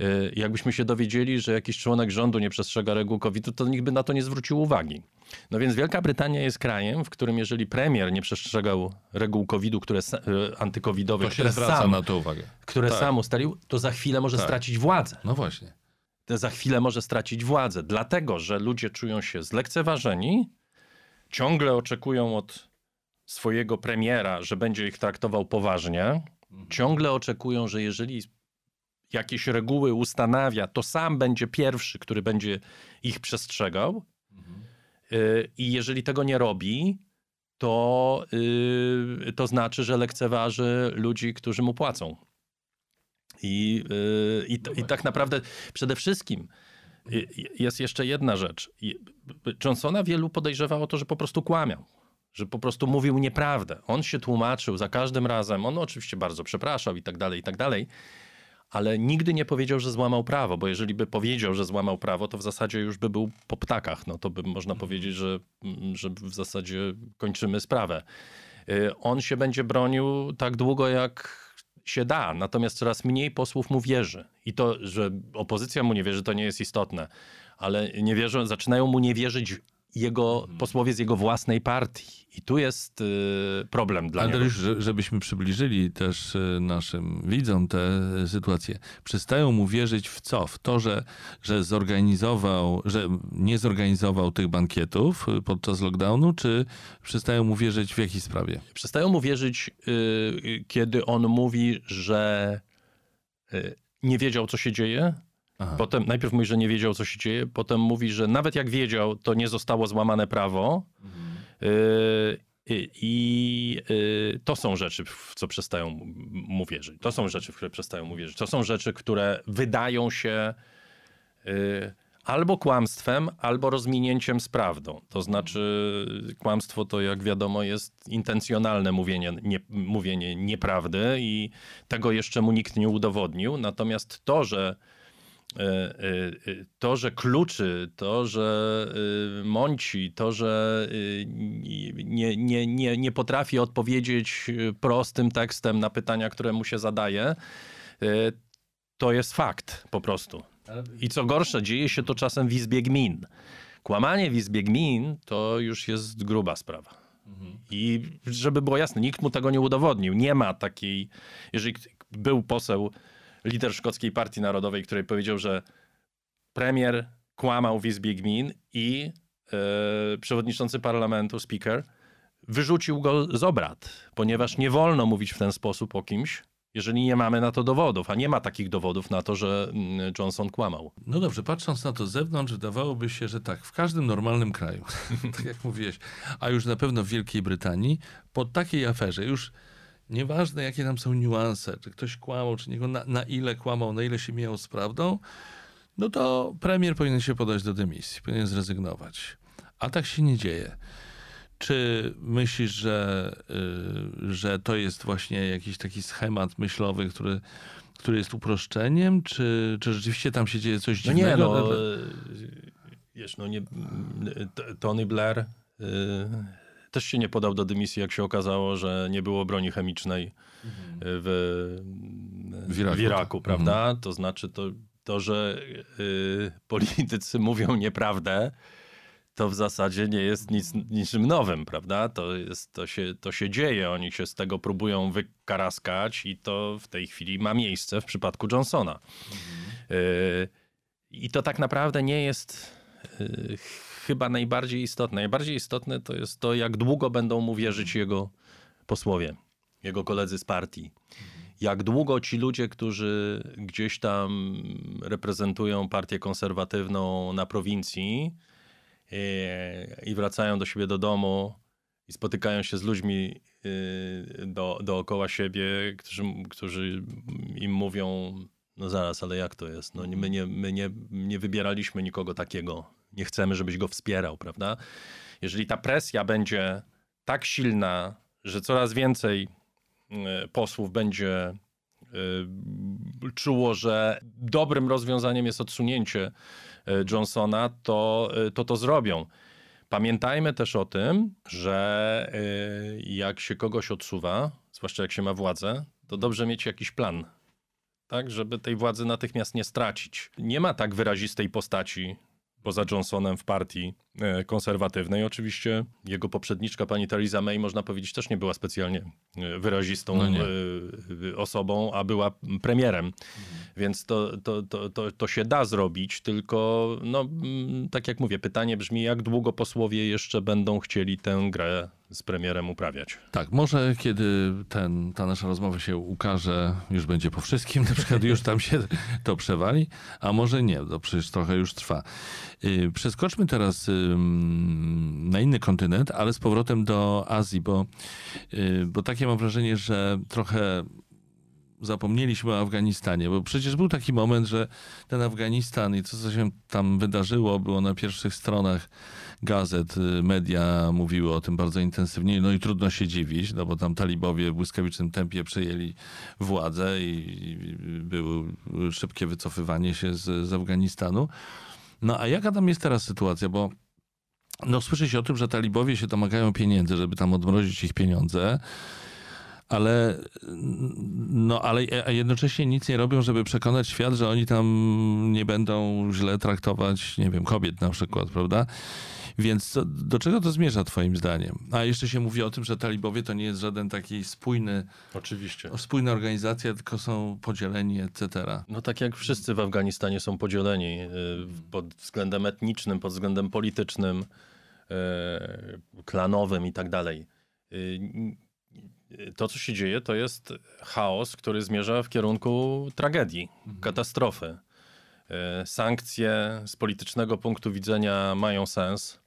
Y, Jakbyśmy się dowiedzieli, że jakiś członek rządu nie przestrzega reguł COVID-u, to nikt by na to nie zwrócił uwagi. No więc Wielka Brytania jest krajem, w którym jeżeli premier nie przestrzegał reguł COVID-u, które y, antykowidowych, które, sam, na to uwagę. które Tak. sam ustalił, to za chwilę może Tak. stracić władzę. No właśnie. To za chwilę może stracić władzę, dlatego że ludzie czują się zlekceważeni, ciągle oczekują od swojego premiera, że będzie ich traktował poważnie, ciągle oczekują, że jeżeli jakieś reguły ustanawia, to sam będzie pierwszy, który będzie ich przestrzegał. Y, I jeżeli tego nie robi, to, y, to znaczy, że lekceważy ludzi, którzy mu płacą. I, y, i, i tak naprawdę przede wszystkim jest jeszcze jedna rzecz. Johnsona wielu podejrzewa o to, że po prostu kłamiał. Że po prostu mówił nieprawdę. On się tłumaczył za każdym razem. On oczywiście bardzo przepraszał i tak dalej, i tak dalej. Ale nigdy nie powiedział, że złamał prawo, bo jeżeli by powiedział, że złamał prawo, to w zasadzie już by był po ptakach. No to by można powiedzieć, że, że w zasadzie kończymy sprawę. Y, On się będzie bronił tak długo, jak się da, natomiast coraz mniej posłów mu wierzy. I to, że opozycja mu nie wierzy, to nie jest istotne, ale nie wierzą, zaczynają mu nie wierzyć jego posłowie z jego własnej partii. I tu jest y, problem dla Ale niego. już, że- żebyśmy przybliżyli też y, naszym widzom tę sytuację. Przestają mu wierzyć w co? W to, że, że zorganizował, że nie zorganizował tych bankietów y, podczas lockdownu, czy przestają mu wierzyć w jakiej sprawie? Przestają mu wierzyć, y, y, kiedy on mówi, że y, nie wiedział, co się dzieje. Aha. Potem najpierw mówi, że nie wiedział, co się dzieje. Potem mówi, że nawet jak wiedział, to nie zostało złamane prawo. Y, I, i y, to są rzeczy, w co przestają mu- wierzyć. To są rzeczy, w które przestają mu wierzyć. To są rzeczy, które wydają się y, albo kłamstwem, albo rozminięciem z prawdą. To znaczy, kłamstwo to, jak wiadomo, jest intencjonalne mówienie, nie, mówienie nieprawdy i tego jeszcze mu nikt nie udowodnił. Natomiast to, że to, że kluczy, to, że mąci, to, że nie, nie, nie, nie potrafi odpowiedzieć prostym tekstem na pytania, które mu się zadaje, to jest fakt po prostu. I co gorsze, dzieje się to czasem w Izbie Gmin. Kłamanie w Izbie Gmin to już jest gruba sprawa. I żeby było jasne, nikt mu tego nie udowodnił. Nie ma takiej. Jeżeli był poseł, lider szkockiej partii narodowej, który powiedział, że premier kłamał w Izbie Gmin i e, przewodniczący parlamentu, speaker, wyrzucił go z obrad, ponieważ nie wolno mówić w ten sposób o kimś, jeżeli nie mamy na to dowodów, a nie ma takich dowodów na to, że mm, Johnson kłamał. No dobrze, patrząc na to z zewnątrz, wydawałoby się, że tak, w każdym normalnym kraju, [LAUGHS] tak jak mówiłeś, a już na pewno w Wielkiej Brytanii, po takiej aferze, już nieważne jakie tam są niuanse, czy ktoś kłamał, czy nie, na, na ile kłamał, na ile się mijał z prawdą, no to premier powinien się podać do dymisji, powinien zrezygnować. A tak się nie dzieje. Czy myślisz, że, y, że to jest właśnie jakiś taki schemat myślowy, który, który jest uproszczeniem, czy, czy rzeczywiście tam się dzieje coś No dziwnego? nie, no, Dobra. e, wiesz, no nie, T- Tony Blair też się nie podał do dymisji, jak się okazało, że nie było broni chemicznej w, W Iraku, w Iraku tak. prawda? To znaczy to, to że y, politycy [LAUGHS] mówią nieprawdę, to w zasadzie nie jest nic, niczym nowym, prawda? To, jest, to, się, to się dzieje, oni się z tego próbują wykaraskać i to w tej chwili ma miejsce w przypadku Johnsona. Y, I to tak naprawdę nie jest y, chyba najbardziej istotne. Najbardziej istotne to jest to, jak długo będą mu wierzyć jego posłowie, jego koledzy z partii. jak długo ci ludzie, którzy gdzieś tam reprezentują partię konserwatywną na prowincji e, i wracają do siebie do domu i spotykają się z ludźmi e, do, dookoła siebie, którzy, którzy im mówią, no zaraz, ale jak to jest? No, my nie, my nie, nie wybieraliśmy nikogo takiego. Nie chcemy, żebyś go wspierał, prawda? Jeżeli ta presja będzie tak silna, że coraz więcej e, posłów będzie e, czuło, że dobrym rozwiązaniem jest odsunięcie e, Johnsona, to to, to zrobią. Pamiętajmy też o tym, że jak się kogoś odsuwa, zwłaszcza jak się ma władzę, to dobrze mieć jakiś plan, tak, żeby tej władzy natychmiast nie stracić. Nie ma tak wyrazistej postaci poza Johnsonem w partii e, konserwatywnej. Oczywiście jego poprzedniczka, pani Theresa May, można powiedzieć, też nie była specjalnie e, wyrazistą no e, osobą, a była premierem. Mhm. Więc to, to, to, to, to się da zrobić, tylko no, mm, tak jak mówię, pytanie brzmi, jak długo posłowie jeszcze będą chcieli tę grę z premierem uprawiać. Tak, może kiedy ten, ta nasza rozmowa się ukaże, już będzie po wszystkim, [LAUGHS] na przykład już tam się to przewali, a może nie, to przecież trochę już trwa. Y, przeskoczmy teraz na inny kontynent, ale z powrotem do Azji, bo, y, bo takie mam wrażenie, że trochę zapomnieliśmy o Afganistanie, bo przecież był taki moment, że ten Afganistan i to, co się tam wydarzyło, było na pierwszych stronach gazet, y, media mówiły o tym bardzo intensywnie, no i trudno się dziwić, no bo tam talibowie w błyskawicznym tempie przejęli władzę i było szybkie wycofywanie się z, z Afganistanu. No a jaka tam jest teraz sytuacja, bo no słyszy się o tym, że talibowie się domagają pieniędzy, żeby tam odmrozić ich pieniądze ale, no, ale jednocześnie nic nie robią, żeby przekonać świat, że oni tam nie będą źle traktować, nie wiem, kobiet na przykład, prawda? Więc co, do czego to zmierza twoim zdaniem? A jeszcze się mówi o tym, że talibowie to nie jest żaden taki spójny... Oczywiście. Spójna organizacja, tylko są podzieleni, etc. No tak jak wszyscy w Afganistanie są podzieleni y, pod względem etnicznym, pod względem politycznym, y, klanowym i tak dalej y, to, co się dzieje, to jest chaos, który zmierza w kierunku tragedii, mhm. katastrofy. Sankcje z politycznego punktu widzenia mają sens,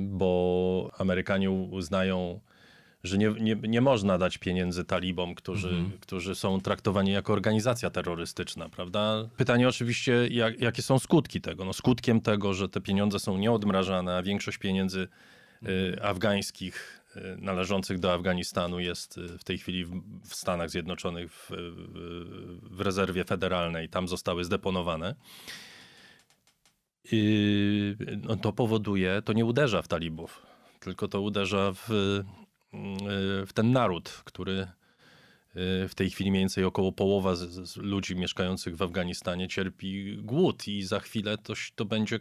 bo Amerykanie uznają, że nie, nie, nie można dać pieniędzy talibom, którzy, mhm. którzy są traktowani jako organizacja terrorystyczna, prawda? Pytanie oczywiście, jak, jakie są skutki tego? No, skutkiem tego, że te pieniądze są nieodmrażane, a większość pieniędzy y, afgańskich Y, należących do Afganistanu jest y, w tej chwili w Stanach Zjednoczonych w, w rezerwie federalnej. Tam zostały zdeponowane. I no to powoduje, to nie uderza w talibów, tylko to uderza w, y, w ten naród, który w tej chwili mniej więcej około połowa z, z ludzi mieszkających w Afganistanie cierpi głód i za chwilę to, to będzie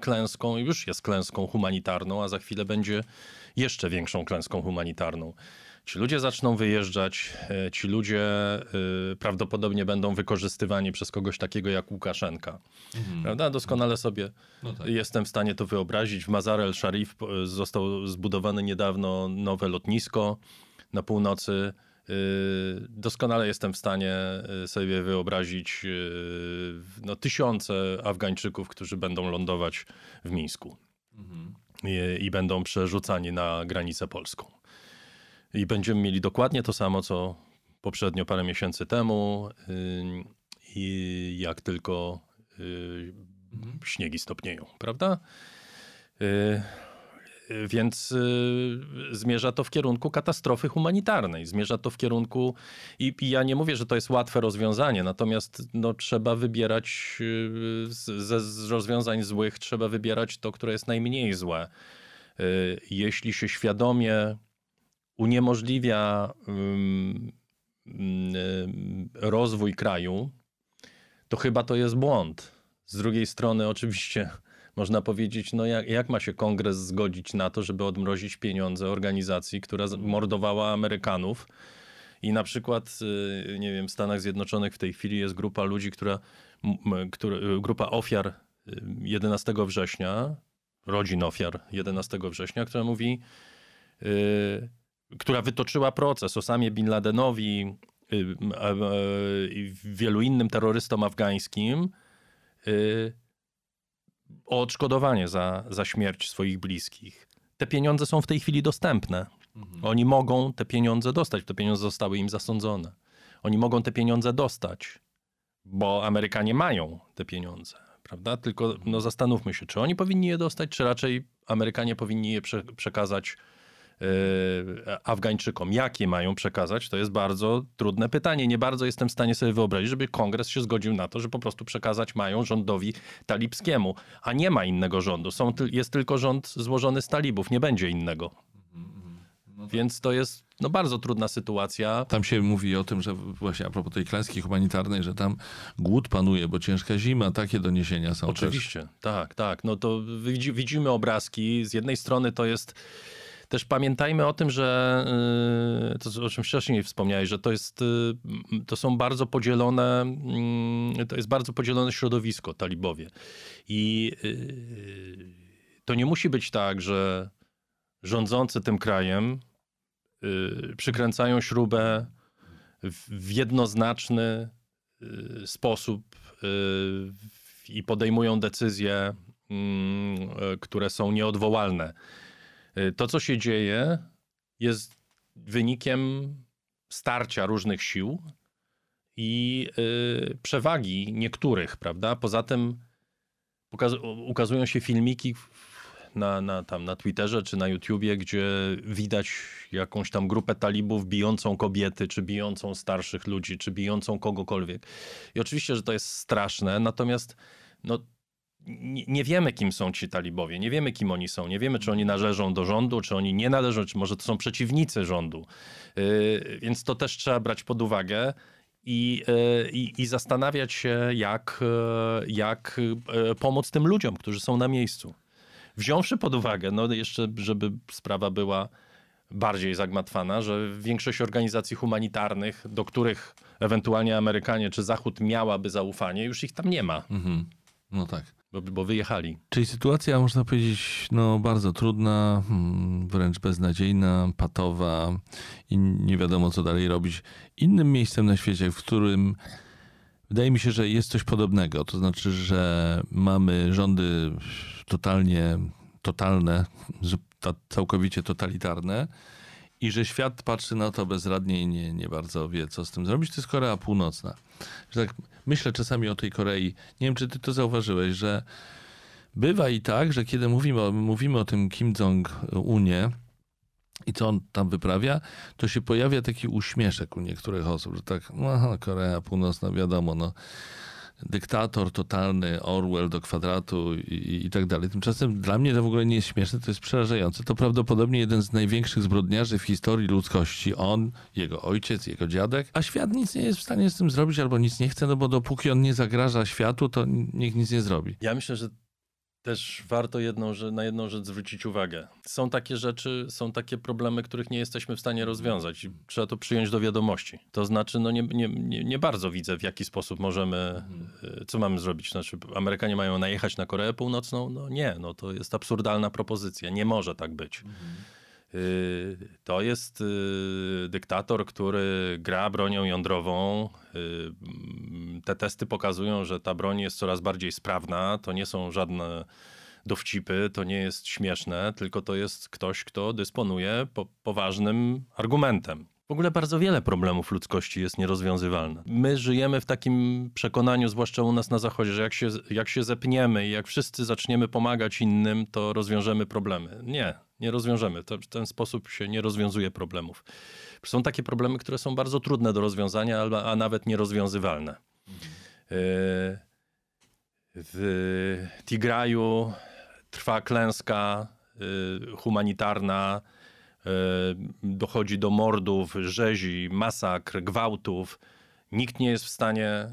klęską, już jest klęską humanitarną, a za chwilę będzie jeszcze większą klęską humanitarną. Ci ludzie zaczną wyjeżdżać, e, ci ludzie y, prawdopodobnie będą wykorzystywani przez kogoś takiego jak Łukaszenka. Mhm. Prawda? Doskonale sobie no tak. jestem w stanie to wyobrazić. W Mazar el-Sharif zostało zbudowane niedawno nowe lotnisko na północy. Doskonale jestem w stanie sobie wyobrazić no, tysiące Afgańczyków, którzy będą lądować w Mińsku. Mhm i, i będą przerzucani na granicę polską. I będziemy mieli dokładnie to samo, co poprzednio parę miesięcy temu. I jak tylko mhm. śniegi stopnieją, prawda? Więc y, zmierza to w kierunku katastrofy humanitarnej, zmierza to w kierunku i, ja nie mówię, że to jest łatwe rozwiązanie, natomiast no, trzeba wybierać y, ze rozwiązań złych, trzeba wybierać to, które jest najmniej złe. Y, jeśli się świadomie uniemożliwia rozwój kraju, to chyba to jest błąd. Z drugiej strony, oczywiście, [LAUGHS] można powiedzieć, no jak, jak ma się kongres zgodzić na to, żeby odmrozić pieniądze organizacji, która mordowała Amerykanów. I na przykład, y, nie wiem, w Stanach Zjednoczonych w tej chwili jest grupa ludzi, która, która grupa ofiar 11 y, września, rodzin ofiar 11 września, która mówi, yy, która wytoczyła proces Osamie Bin Ladenowi, i wielu innym terrorystom afgańskim o odszkodowanie za, za śmierć swoich bliskich. Te pieniądze są w tej chwili dostępne. Mhm. Oni mogą te pieniądze dostać, te pieniądze zostały im zasądzone. Oni mogą te pieniądze dostać, bo Amerykanie mają te pieniądze, prawda? Tylko no, zastanówmy się, czy oni powinni je dostać, czy raczej Amerykanie powinni je prze przekazać Afgańczykom. Jakie mają przekazać? To jest bardzo trudne pytanie. Nie bardzo jestem w stanie sobie wyobrazić, żeby kongres się zgodził na to, że po prostu przekazać mają rządowi talibskiemu, a nie ma innego rządu. Są, jest tylko rząd złożony z talibów, nie będzie innego. No to... Więc to jest no, bardzo trudna sytuacja. Tam się mówi o tym, że właśnie a propos tej klęski humanitarnej, że tam głód panuje, bo ciężka zima, takie doniesienia są Oczywiście, też. tak, tak. No to widzimy obrazki. Z jednej strony to jest też pamiętajmy o tym, że y, to, o czym wcześniej wspomniałeś, że to jest, y, to są bardzo podzielone, mm, to jest bardzo podzielone środowisko, talibowie. I y, to nie musi być tak, że rządzący tym krajem przykręcają śrubę w jednoznaczny sposób i podejmują decyzje, mm, które są nieodwołalne. Y, to, co się dzieje, jest wynikiem starcia różnych sił i yy, przewagi niektórych, prawda? Poza tym ukazują się filmiki na, na, tam, na Twitterze czy na YouTubie, gdzie widać jakąś tam grupę talibów bijącą kobiety, czy bijącą starszych ludzi, czy bijącą kogokolwiek. I oczywiście, że to jest straszne, natomiast no, nie, wiemy, kim są ci talibowie, nie wiemy, kim oni są, nie wiemy, czy oni należą do rządu, czy oni nie należą, czy może to są przeciwnicy rządu. Yy, więc to też trzeba brać pod uwagę. I, yy, i, i zastanawiać się, jak, yy, jak pomóc tym ludziom, którzy są na miejscu. Wziąwszy pod uwagę, no jeszcze, żeby sprawa była bardziej zagmatwana, że większość organizacji humanitarnych, do których ewentualnie Amerykanie czy Zachód miałaby zaufanie, już ich tam nie ma. Mhm. No tak. Bo, bo wyjechali. Czyli sytuacja, można powiedzieć, no, bardzo trudna, hmm, wręcz beznadziejna, patowa i nie wiadomo, co dalej robić. Innym miejscem na świecie, w którym wydaje mi się, że jest coś podobnego, to znaczy, że mamy rządy totalnie, totalne, całkowicie totalitarne, i że świat patrzy na to bezradnie i nie, nie bardzo wie, co z tym zrobić, to jest Korea Północna. Tak myślę czasami o tej Korei. Nie wiem, czy ty to zauważyłeś, że bywa i tak, że kiedy mówimy o, mówimy o tym Kim Jong-unie i co on tam wyprawia, to się pojawia taki uśmieszek u niektórych osób, że tak, no, Korea Północna, wiadomo, no dyktator totalny, Orwell do kwadratu i, i, tak dalej. Tymczasem dla mnie to w ogóle nie jest śmieszne, to jest przerażające. To prawdopodobnie jeden z największych zbrodniarzy w historii ludzkości. On, jego ojciec, jego dziadek, a świat nic nie jest w stanie z tym zrobić albo nic nie chce, no bo dopóki on nie zagraża światu, to niech nic nie zrobi. Ja myślę, że też warto jedną, że na jedną rzecz zwrócić uwagę. Są takie rzeczy, są takie problemy, których nie jesteśmy w stanie rozwiązać trzeba to przyjąć do wiadomości. To znaczy, no nie, nie, nie, nie bardzo widzę, w jaki sposób możemy, mhm. co mamy zrobić. Znaczy, Amerykanie mają najechać na Koreę Północną? No nie, no to jest absurdalna propozycja. Nie może tak być. Mhm. Y, to jest y, dyktator, który gra bronią jądrową. Y, te testy pokazują, że ta broń jest coraz bardziej sprawna. To nie są żadne dowcipy, to nie jest śmieszne, tylko to jest ktoś, kto dysponuje po, poważnym argumentem. W ogóle bardzo wiele problemów ludzkości jest nierozwiązywalne. My żyjemy w takim przekonaniu, zwłaszcza u nas na Zachodzie, że jak się, jak się zepniemy i jak wszyscy zaczniemy pomagać innym, to rozwiążemy problemy. Nie, nie rozwiążemy. To, w ten sposób się nie rozwiązuje problemów. Są takie problemy, które są bardzo trudne do rozwiązania, a nawet nierozwiązywalne. Mhm. W Tigraju trwa klęska y, humanitarna, dochodzi do mordów, rzezi, masakr, gwałtów. Nikt nie jest w stanie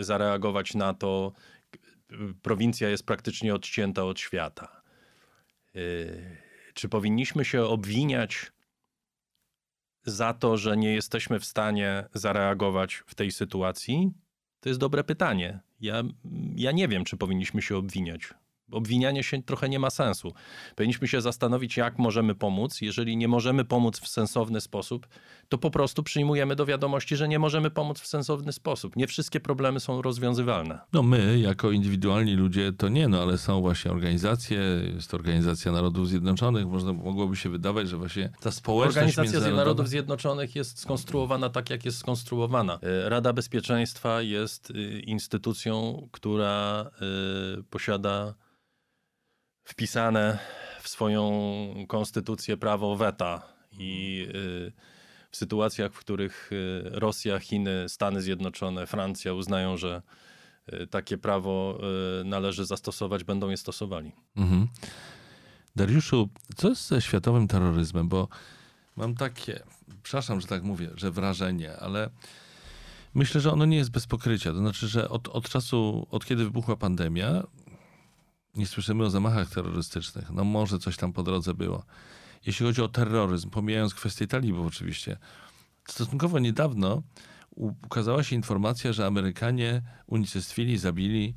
y, zareagować na to. Prowincja jest praktycznie odcięta od świata. Czy powinniśmy się obwiniać za to, że nie jesteśmy w stanie zareagować w tej sytuacji? To jest dobre pytanie. Ja, ja nie wiem, czy powinniśmy się obwiniać. Obwinianie się trochę nie ma sensu. Powinniśmy się zastanowić, jak możemy pomóc. Jeżeli nie możemy pomóc w sensowny sposób, to po prostu przyjmujemy do wiadomości, że nie możemy pomóc w sensowny sposób. Nie wszystkie problemy są rozwiązywalne. No my, jako indywidualni ludzie, to nie, no ale są właśnie organizacje, jest to Organizacja Narodów Zjednoczonych, można, mogłoby się wydawać, że właśnie ta społeczność Organizacja Narodów Zjednoczonych jest skonstruowana tak, jak jest skonstruowana. E, Rada Bezpieczeństwa jest e, instytucją, która e, posiada wpisane w swoją konstytucję prawo weta i y, w sytuacjach, w których y, Rosja, Chiny, Stany Zjednoczone, Francja uznają, że y, takie prawo należy zastosować, będą je stosowali. Mhm. Dariuszu, co jest ze światowym terroryzmem? Bo mam takie, przepraszam, że tak mówię, że wrażenie, ale myślę, że ono nie jest bez pokrycia. To znaczy, że od, od czasu, od kiedy wybuchła pandemia, nie słyszymy o zamachach terrorystycznych. No może coś tam po drodze było. Jeśli chodzi o terroryzm, pomijając kwestię talibów oczywiście, stosunkowo niedawno ukazała się informacja, że Amerykanie unicestwili, zabili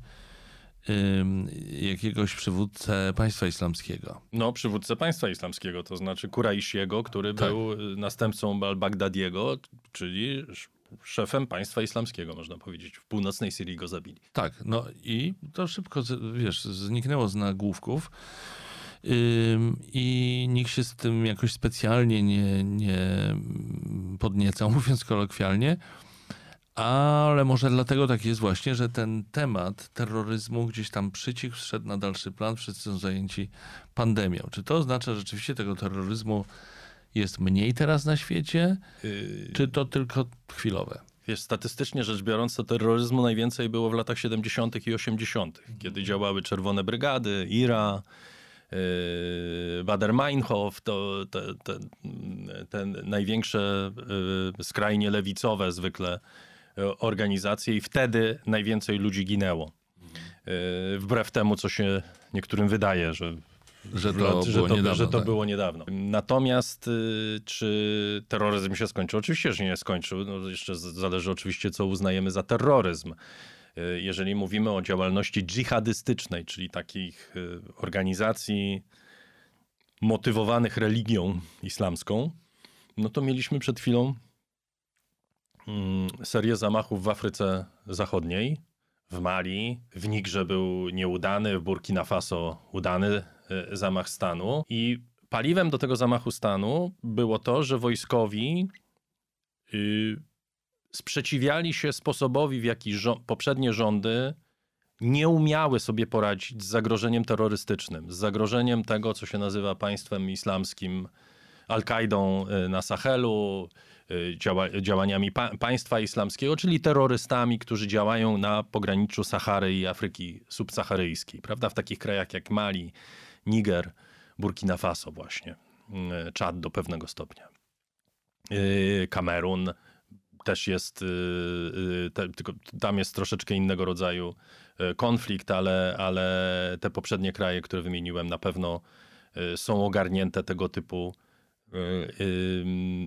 jakiegoś przywódcę państwa islamskiego. No, przywódcę państwa islamskiego, to znaczy Kuraishiego, który tak. był następcą al-Baghdadiego, czyli szefem państwa islamskiego, można powiedzieć. W północnej Syrii go zabili. Tak, no i to szybko, wiesz, zniknęło z nagłówków. I nikt się z tym jakoś specjalnie nie, nie podniecał, [LAUGHS] mówiąc kolokwialnie. Ale może dlatego tak jest właśnie, że ten temat terroryzmu gdzieś tam przycichł, wszedł na dalszy plan, wszyscy są zajęci pandemią. Czy to oznacza, rzeczywiście tego terroryzmu jest mniej teraz na świecie, yy... czy to tylko chwilowe? Wiesz, statystycznie rzecz biorąc, to terroryzmu najwięcej było w latach 70. i 80., kiedy działały czerwone brygady, IRA, yy, Bader-Meinhof, to te, te, te największe yy, skrajnie lewicowe zwykle organizacje i wtedy najwięcej ludzi ginęło. Yy, wbrew temu, co się niektórym wydaje, że że to, lat, że, to, niedawno, że to tak. było niedawno. Natomiast y, czy terroryzm się skończył? Oczywiście, że nie skończył. No, jeszcze zależy oczywiście, co uznajemy za terroryzm. Y, jeżeli mówimy o działalności dżihadystycznej, czyli takich y, organizacji motywowanych religią islamską, no to mieliśmy przed chwilą mm, serię zamachów w Afryce Zachodniej, w Mali, w Nigrze był nieudany, w Burkina Faso udany zamach stanu. I paliwem do tego zamachu stanu było to, że wojskowi y, sprzeciwiali się sposobowi, w jaki poprzednie rządy nie umiały sobie poradzić z zagrożeniem terrorystycznym, z zagrożeniem tego, co się nazywa państwem islamskim, Al-Kaidą y, na Sahelu, działa, działaniami pa państwa islamskiego, czyli terrorystami, którzy działają na pograniczu Sahary i Afryki subsaharyjskiej, prawda? W takich krajach jak Mali, Niger, Burkina Faso właśnie, mm, Czad do pewnego stopnia. Yy, Kamerun też jest, yy, tylko tam jest troszeczkę innego rodzaju konflikt, ale, ale te poprzednie kraje, które wymieniłem, na pewno są ogarnięte tego typu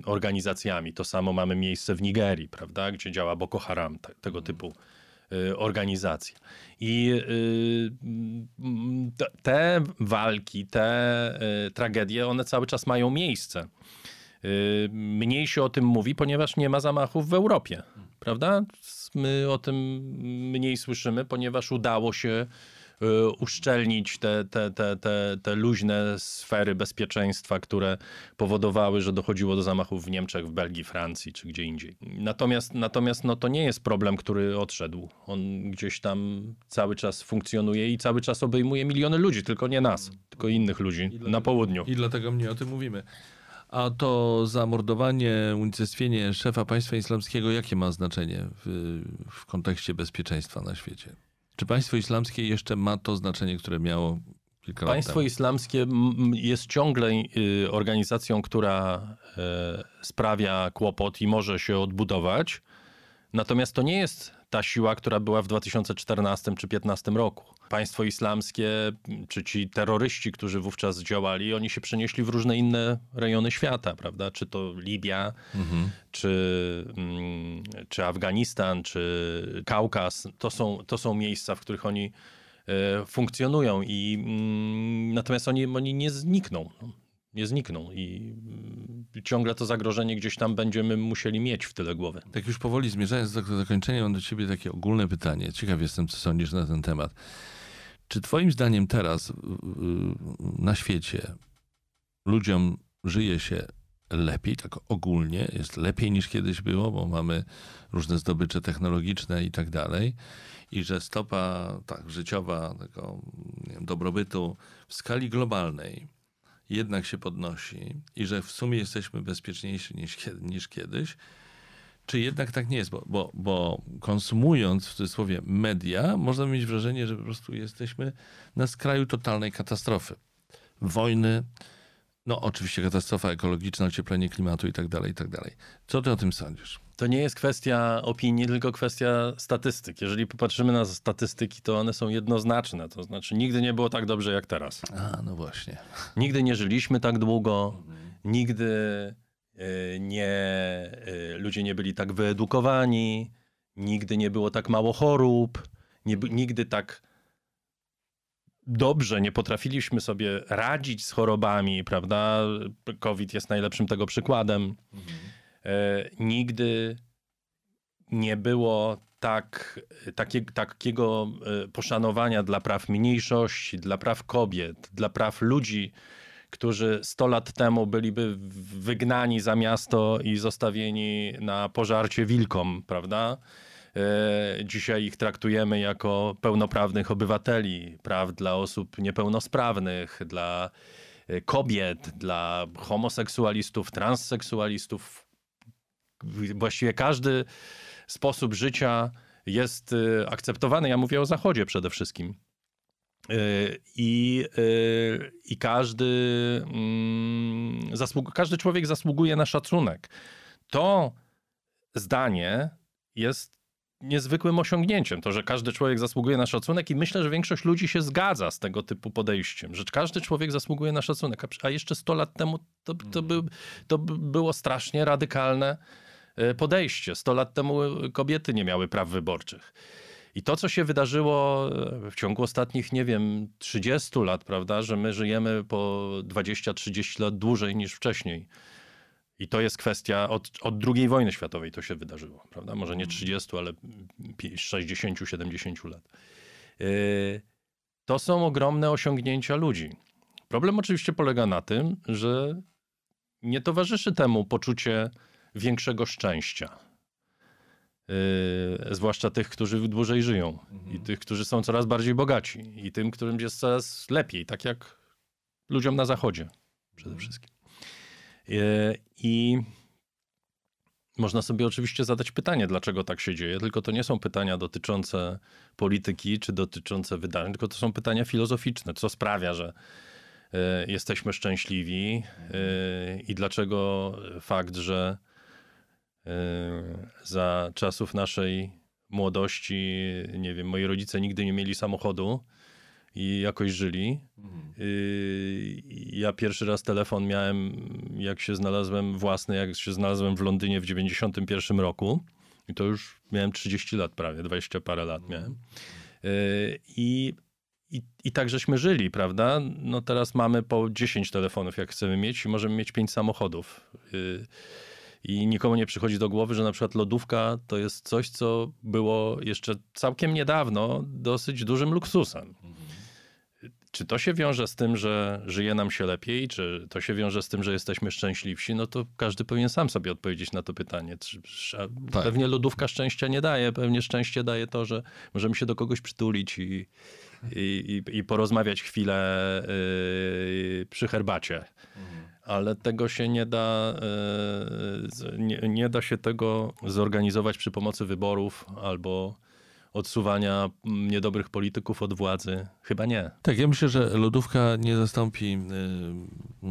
organizacjami. To samo mamy miejsce w Nigerii, prawda, gdzie działa Boko Haram, tego typu Y, organizacja. I y, te walki, te y, tragedie, one cały czas mają miejsce. Mniej się o tym mówi, ponieważ nie ma zamachów w Europie, prawda? My o tym mniej słyszymy, ponieważ udało się Y, uszczelnić te, te, te, te, te luźne sfery bezpieczeństwa, które powodowały, że dochodziło do zamachów w Niemczech, w Belgii, Francji czy gdzie indziej. Natomiast, natomiast no, to nie jest problem, który odszedł. On gdzieś tam cały czas funkcjonuje i cały czas obejmuje miliony ludzi, tylko nie nas, tylko innych ludzi dlatego, na południu. I dlatego mnie o tym mówimy. A to zamordowanie, unicestwienie szefa państwa islamskiego, jakie ma znaczenie w, w kontekście bezpieczeństwa na świecie? Czy państwo islamskie jeszcze ma to znaczenie, które miało kilka lat Państwo islamskie jest ciągle y, organizacją, która e, sprawia kłopot i może się odbudować. Natomiast to nie jest ta siła, która była w 2014 czy 2015 roku. Państwo islamskie, czy ci terroryści, którzy wówczas działali, oni się przenieśli w różne inne rejony świata, prawda? Czy to Libia, mhm. czy, mm, czy Afganistan, czy Kaukaz. To są, to są miejsca, w których oni e, funkcjonują i mm, natomiast oni, oni nie znikną. Nie znikną i mm, ciągle to zagrożenie gdzieś tam będziemy musieli mieć w tyle głowy. Tak już powoli zmierzając do zakończenia, mam do ciebie takie ogólne pytanie. Ciekaw jestem, co sądzisz na ten temat. Czy twoim zdaniem teraz na świecie ludziom żyje się lepiej, tak ogólnie, jest lepiej niż kiedyś było, bo mamy różne zdobycze technologiczne i tak dalej. I że stopa tak, życiowa tego wiem, dobrobytu w skali globalnej jednak się podnosi i że w sumie jesteśmy bezpieczniejsi niż, niż kiedyś, czy jednak tak nie jest? Bo, bo, bo konsumując w cudzysłowie media, można mieć wrażenie, że po prostu jesteśmy na skraju totalnej katastrofy. Wojny, no oczywiście katastrofa ekologiczna, ocieplenie klimatu i tak dalej, i tak dalej. Co ty o tym sądzisz? To nie jest kwestia opinii, tylko kwestia statystyk. Jeżeli popatrzymy na statystyki, to one są jednoznaczne. To znaczy, nigdy nie było tak dobrze jak teraz. A, no właśnie. Nigdy nie żyliśmy tak długo, mhm. nigdy nie, y, ludzie nie byli tak wyedukowani, nigdy nie było tak mało chorób, nie, nigdy tak dobrze nie potrafiliśmy sobie radzić z chorobami, prawda? COVID jest najlepszym tego przykładem. Mhm. E, nigdy nie było tak, takie, takiego poszanowania dla praw mniejszości, dla praw kobiet, dla praw ludzi, którzy 100 lat temu byliby wygnani za miasto i zostawieni na pożarcie wilkom, prawda? E, dzisiaj ich traktujemy jako pełnoprawnych obywateli, praw dla osób niepełnosprawnych, dla e, kobiet, dla homoseksualistów, transseksualistów. Właściwie każdy sposób życia jest e, akceptowany. Ja mówię o Zachodzie przede wszystkim. I, i każdy, mm, każdy człowiek zasługuje na szacunek. To zdanie jest niezwykłym osiągnięciem, to, że każdy człowiek zasługuje na szacunek i myślę, że większość ludzi się zgadza z tego typu podejściem, że każdy człowiek zasługuje na szacunek, a jeszcze 100 lat temu to, to, by, to było strasznie radykalne e, podejście. 100 lat temu kobiety nie miały praw wyborczych. I to, co się wydarzyło e, w ciągu ostatnich, nie wiem, 30 lat, prawda, że my żyjemy po 20-30 lat dłużej niż wcześniej i to jest kwestia od, od II wojny światowej to się wydarzyło, prawda? Może nie 30, ale 60, 70 lat. Yy, to są ogromne osiągnięcia ludzi. Problem oczywiście polega na tym, że nie towarzyszy temu poczucie większego szczęścia. Yy, zwłaszcza tych, którzy dłużej żyją mhm. i tych, którzy są coraz bardziej bogaci i tym, którym jest coraz lepiej, tak jak ludziom na zachodzie przede mhm. wszystkim. E, I można sobie oczywiście zadać pytanie, dlaczego tak się dzieje, tylko to nie są pytania dotyczące polityki czy dotyczące wydarzeń, tylko to są pytania filozoficzne. Co sprawia, że e, jesteśmy szczęśliwi e, i dlaczego fakt, że za czasów naszej młodości, nie wiem, moi rodzice nigdy nie mieli samochodu, i jakoś żyli. Mhm. Y, ja pierwszy raz telefon miałem, jak się znalazłem własny, jak się znalazłem w Londynie w 91 roku. I to już miałem 30 lat prawie, 20 parę lat miałem. Y, I, i, I tak żeśmy żyli, prawda? No teraz mamy po 10 telefonów, jak chcemy mieć, i możemy mieć 5 samochodów. I nikomu nie przychodzi do głowy, że na przykład lodówka to jest coś, co było jeszcze całkiem niedawno dosyć dużym luksusem. Czy to się wiąże z tym, że żyje nam się lepiej, czy to się wiąże z tym, że jesteśmy szczęśliwsi? No to każdy powinien sam sobie odpowiedzieć na to pytanie. Tak. Pewnie lodówka szczęścia nie daje, pewnie szczęście daje to, że możemy się do kogoś przytulić i, i, i porozmawiać chwilę yy, przy herbacie. Mhm. Ale tego się nie da, yy, nie, nie da się tego zorganizować przy pomocy wyborów albo odsuwania niedobrych polityków od władzy? Chyba nie. Tak, ja myślę, że lodówka nie zastąpi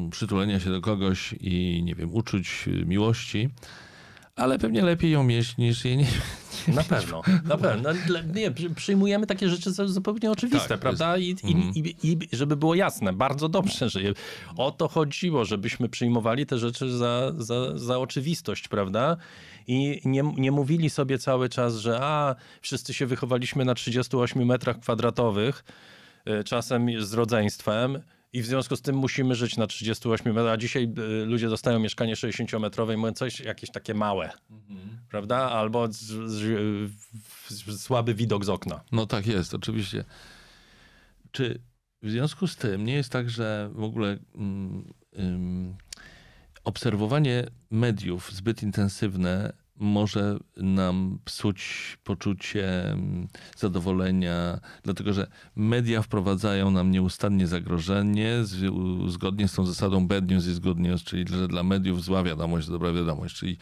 y, przytulenia się do kogoś i, nie wiem, uczuć miłości, ale pewnie lepiej ją mieć niż jej nie, Na pewno, na pewno. Nie, przyjmujemy takie rzeczy za zupełnie oczywiste, tak, prawda? I, i, mm. i, I, żeby było jasne, bardzo dobrze, że o to chodziło, żebyśmy przyjmowali te rzeczy za, za, za oczywistość, prawda? I nie, nie mówili sobie cały czas, że a, wszyscy się wychowaliśmy na 38 metrach kwadratowych, e, czasem z rodzeństwem, i w związku z tym musimy żyć na 38 metrach, a dzisiaj y, ludzie dostają mieszkanie 60-metrowe i mówią coś jakieś takie małe, mhm. prawda? Albo z, z, z, słaby widok z okna. No tak jest, oczywiście. Czy w związku z tym nie jest tak, że w ogóle um, um, obserwowanie mediów zbyt intensywne może nam psuć poczucie mm, zadowolenia, dlatego że media wprowadzają nam nieustannie zagrożenie, zgodnie z tą zasadą bad news is good news, czyli że dla mediów zła wiadomość, dobra wiadomość, czyli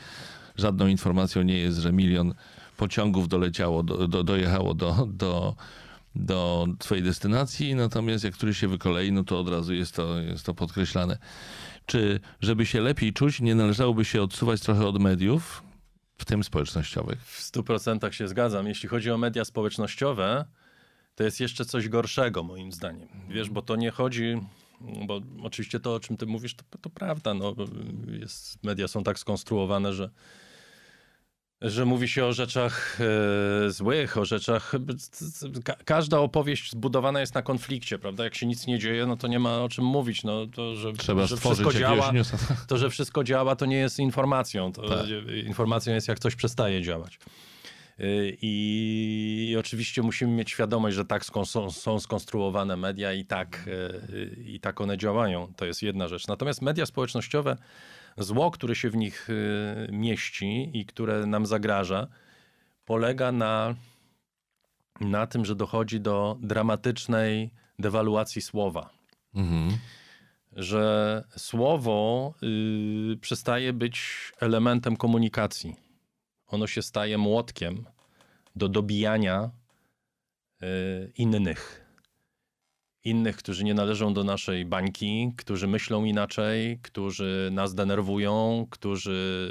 żadną informacją nie jest, że milion pociągów doleciało, do, do, dojechało do, do, do twojej destynacji, natomiast jak któryś się wykolei, no to od razu jest to, jest to podkreślane. Czy żeby się lepiej czuć, nie należałoby się odsuwać trochę od mediów, w tym społecznościowych. W stu procentach się zgadzam. Jeśli chodzi o media społecznościowe, to jest jeszcze coś gorszego moim zdaniem. Wiesz, bo to nie chodzi, bo oczywiście to, o czym ty mówisz, to, to prawda. No, jest, media są tak skonstruowane, że że mówi się o rzeczach e, złych, o rzeczach. Ka każda opowieść zbudowana jest na konflikcie, prawda? Jak się nic nie dzieje, no to nie ma o czym mówić. No, to, że, Trzeba że wszystko działa, [LAUGHS] to, że wszystko działa, to nie jest informacją. To tak. Informacją jest, jak coś przestaje działać. E, I, I, oczywiście musimy mieć świadomość, że tak są, są skonstruowane media i tak, e, i tak one działają. To jest jedna rzecz. Natomiast media społecznościowe zło, które się w nich y, mieści i które nam zagraża, polega na, na tym, że dochodzi do dramatycznej dewaluacji słowa. Mhm. Że słowo y, przestaje być elementem komunikacji. Ono się staje młotkiem do dobijania y, innych innych, którzy nie należą do naszej bańki, którzy myślą inaczej, którzy nas denerwują, którzy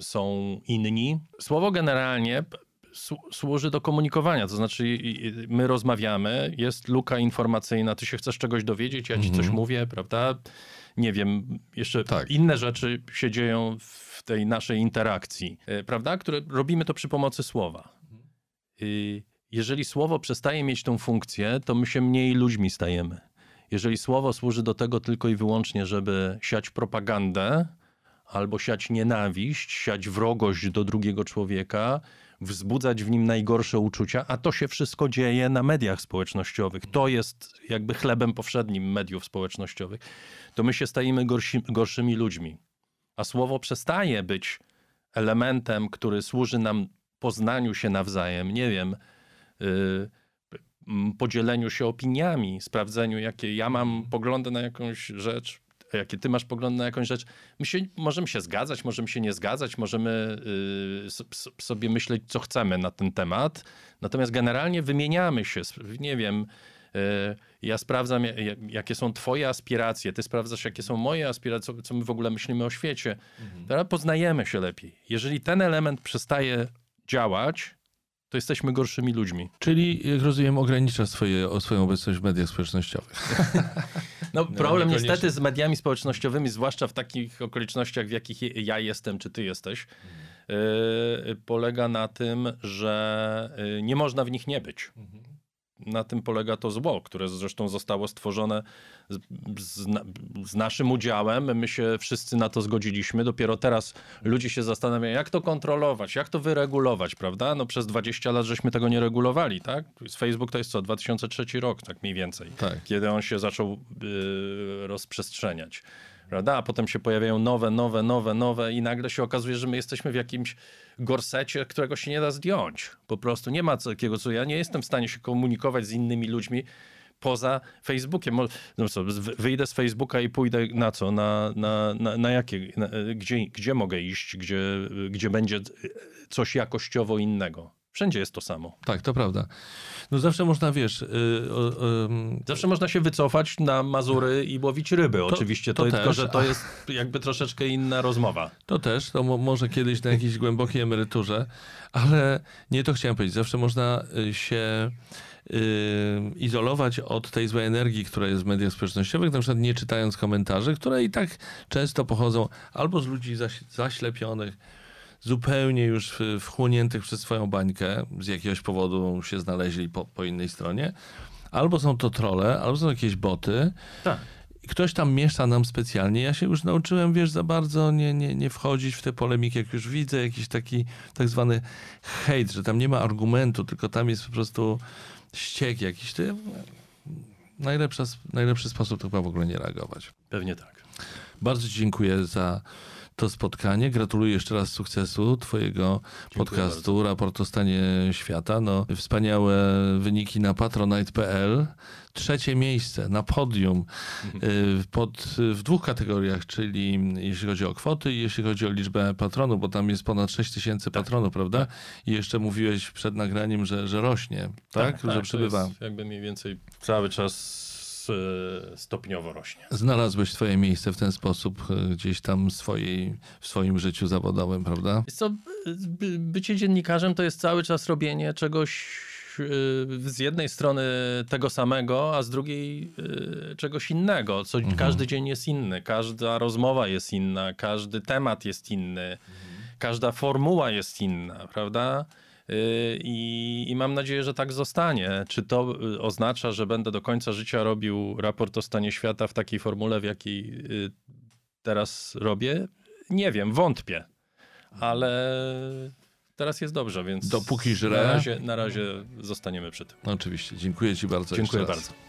y, są inni. Słowo generalnie służy do komunikowania, to znaczy my rozmawiamy, jest luka informacyjna, ty się chcesz czegoś dowiedzieć, ja ci coś mhm. mówię, prawda? Nie wiem, jeszcze tak. inne rzeczy się dzieją w tej naszej interakcji, y, prawda? Które robimy to przy pomocy słowa. Y, jeżeli słowo przestaje mieć tą funkcję, to my się mniej ludźmi stajemy. Jeżeli słowo służy do tego tylko i wyłącznie, żeby siać propagandę, albo siać nienawiść, siać wrogość do drugiego człowieka, wzbudzać w nim najgorsze uczucia, a to się wszystko dzieje na mediach społecznościowych. To jest jakby chlebem powszednim mediów społecznościowych. To my się stajemy gorsi, gorszymi ludźmi. A słowo przestaje być elementem, który służy nam poznaniu się nawzajem. Nie wiem, podzieleniu się opiniami, sprawdzeniu, jakie ja mam mhm. poglądy na jakąś rzecz, jakie ty masz poglądy na jakąś rzecz. My się, możemy się zgadzać, możemy się nie zgadzać, możemy y, sobie myśleć, co chcemy na ten temat. Natomiast generalnie wymieniamy się, nie wiem, y, ja sprawdzam, jakie są twoje aspiracje, ty sprawdzasz, jakie są moje aspiracje, co my w ogóle myślimy o świecie. Mhm. Teraz poznajemy się lepiej. Jeżeli ten element przestaje działać, to jesteśmy gorszymi ludźmi. Czyli, jak rozumiem, ogranicza swoje, swoją obecność w mediach społecznościowych. [LAUGHS] No, problem no, niestety z mediami społecznościowymi, zwłaszcza w takich okolicznościach, w jakich ja jestem, czy ty jesteś, yy, polega na tym, że yy, nie można w nich nie być. Mhm na tym polega to zło, które zresztą zostało stworzone z, z, z, naszym udziałem. My się wszyscy na to zgodziliśmy. Dopiero teraz ludzie się zastanawiają, jak to kontrolować, jak to wyregulować, prawda? No przez 20 lat żeśmy tego nie regulowali, tak? Facebook to jest co, 2003 rok, tak mniej więcej, tak. kiedy on się zaczął y, rozprzestrzeniać prawda? A potem się pojawiają nowe, nowe, nowe, nowe i nagle się okazuje, że my jesteśmy w jakimś gorsecie, którego się nie da zdjąć. Po prostu nie ma takiego, co ja nie jestem w stanie się komunikować z innymi ludźmi poza Facebookiem. No co, wyjdę z Facebooka i pójdę na co? Na, na, na, na jakie? Na, gdzie, gdzie mogę iść? Gdzie, gdzie będzie coś jakościowo innego? Wszędzie jest to samo. Tak, to prawda. No zawsze można, wiesz... Yy, yy, zawsze można się wycofać na Mazury i łowić ryby. To, Oczywiście, to, to tylko, że to jest jakby troszeczkę inna rozmowa. To też, to mo może kiedyś na jakiejś głębokiej emeryturze, ale nie to chciałem powiedzieć. Zawsze można y, się yy, izolować od tej złej energii, która jest w mediach społecznościowych, na przykład nie czytając komentarzy, które i tak często pochodzą albo z ludzi zaś zaślepionych, zupełnie już wchłoniętych przez swoją bańkę, z jakiegoś powodu się znaleźli po, po innej stronie, albo są to trole, albo są jakieś boty. Tak. Ktoś tam miesza nam specjalnie. Ja się już nauczyłem, wiesz, za bardzo nie, nie, nie wchodzić w te polemiki, jak już widzę jakiś taki tak zwany hejt, że tam nie ma argumentu, tylko tam jest po prostu ściek jakiś. To najlepsza, najlepszy sposób to chyba w ogóle nie reagować. Pewnie tak. Bardzo dziękuję za to spotkanie. Gratuluję jeszcze raz sukcesu Twojego Dziękuję podcastu, bardzo. raport o stanie świata. No, wspaniałe wyniki na patronite.pl. Trzecie miejsce na podium y, pod, w dwóch kategoriach, czyli jeśli chodzi o kwoty i jeśli chodzi o liczbę patronów, bo tam jest ponad 6 tysięcy tak. patronów, prawda? Tak. I jeszcze mówiłeś przed nagraniem, że, że rośnie, tak? tak że tak, przybywa. jakby mniej więcej cały czas stopniowo rośnie. Znalazłeś swoje miejsce w ten sposób e, gdzieś tam swojej, w swoim życiu zawodowym, prawda? Co, bycie dziennikarzem to jest cały czas robienie czegoś e, z jednej strony tego samego, a z drugiej czegoś innego. Co, mhm. Każdy dzień jest inny, każda rozmowa jest inna, każdy temat jest inny, mhm. każda formuła jest inna, prawda? I, I, mam nadzieję, że tak zostanie. Czy to y, oznacza, że będę do końca życia robił raport o stanie świata w takiej formule, w jakiej y, teraz robię? Nie wiem, wątpię. Ale teraz jest dobrze, więc dopóki żre. Na razie, na razie zostaniemy przy tym. Oczywiście. Dziękuję Ci bardzo. Dziękuję bardzo.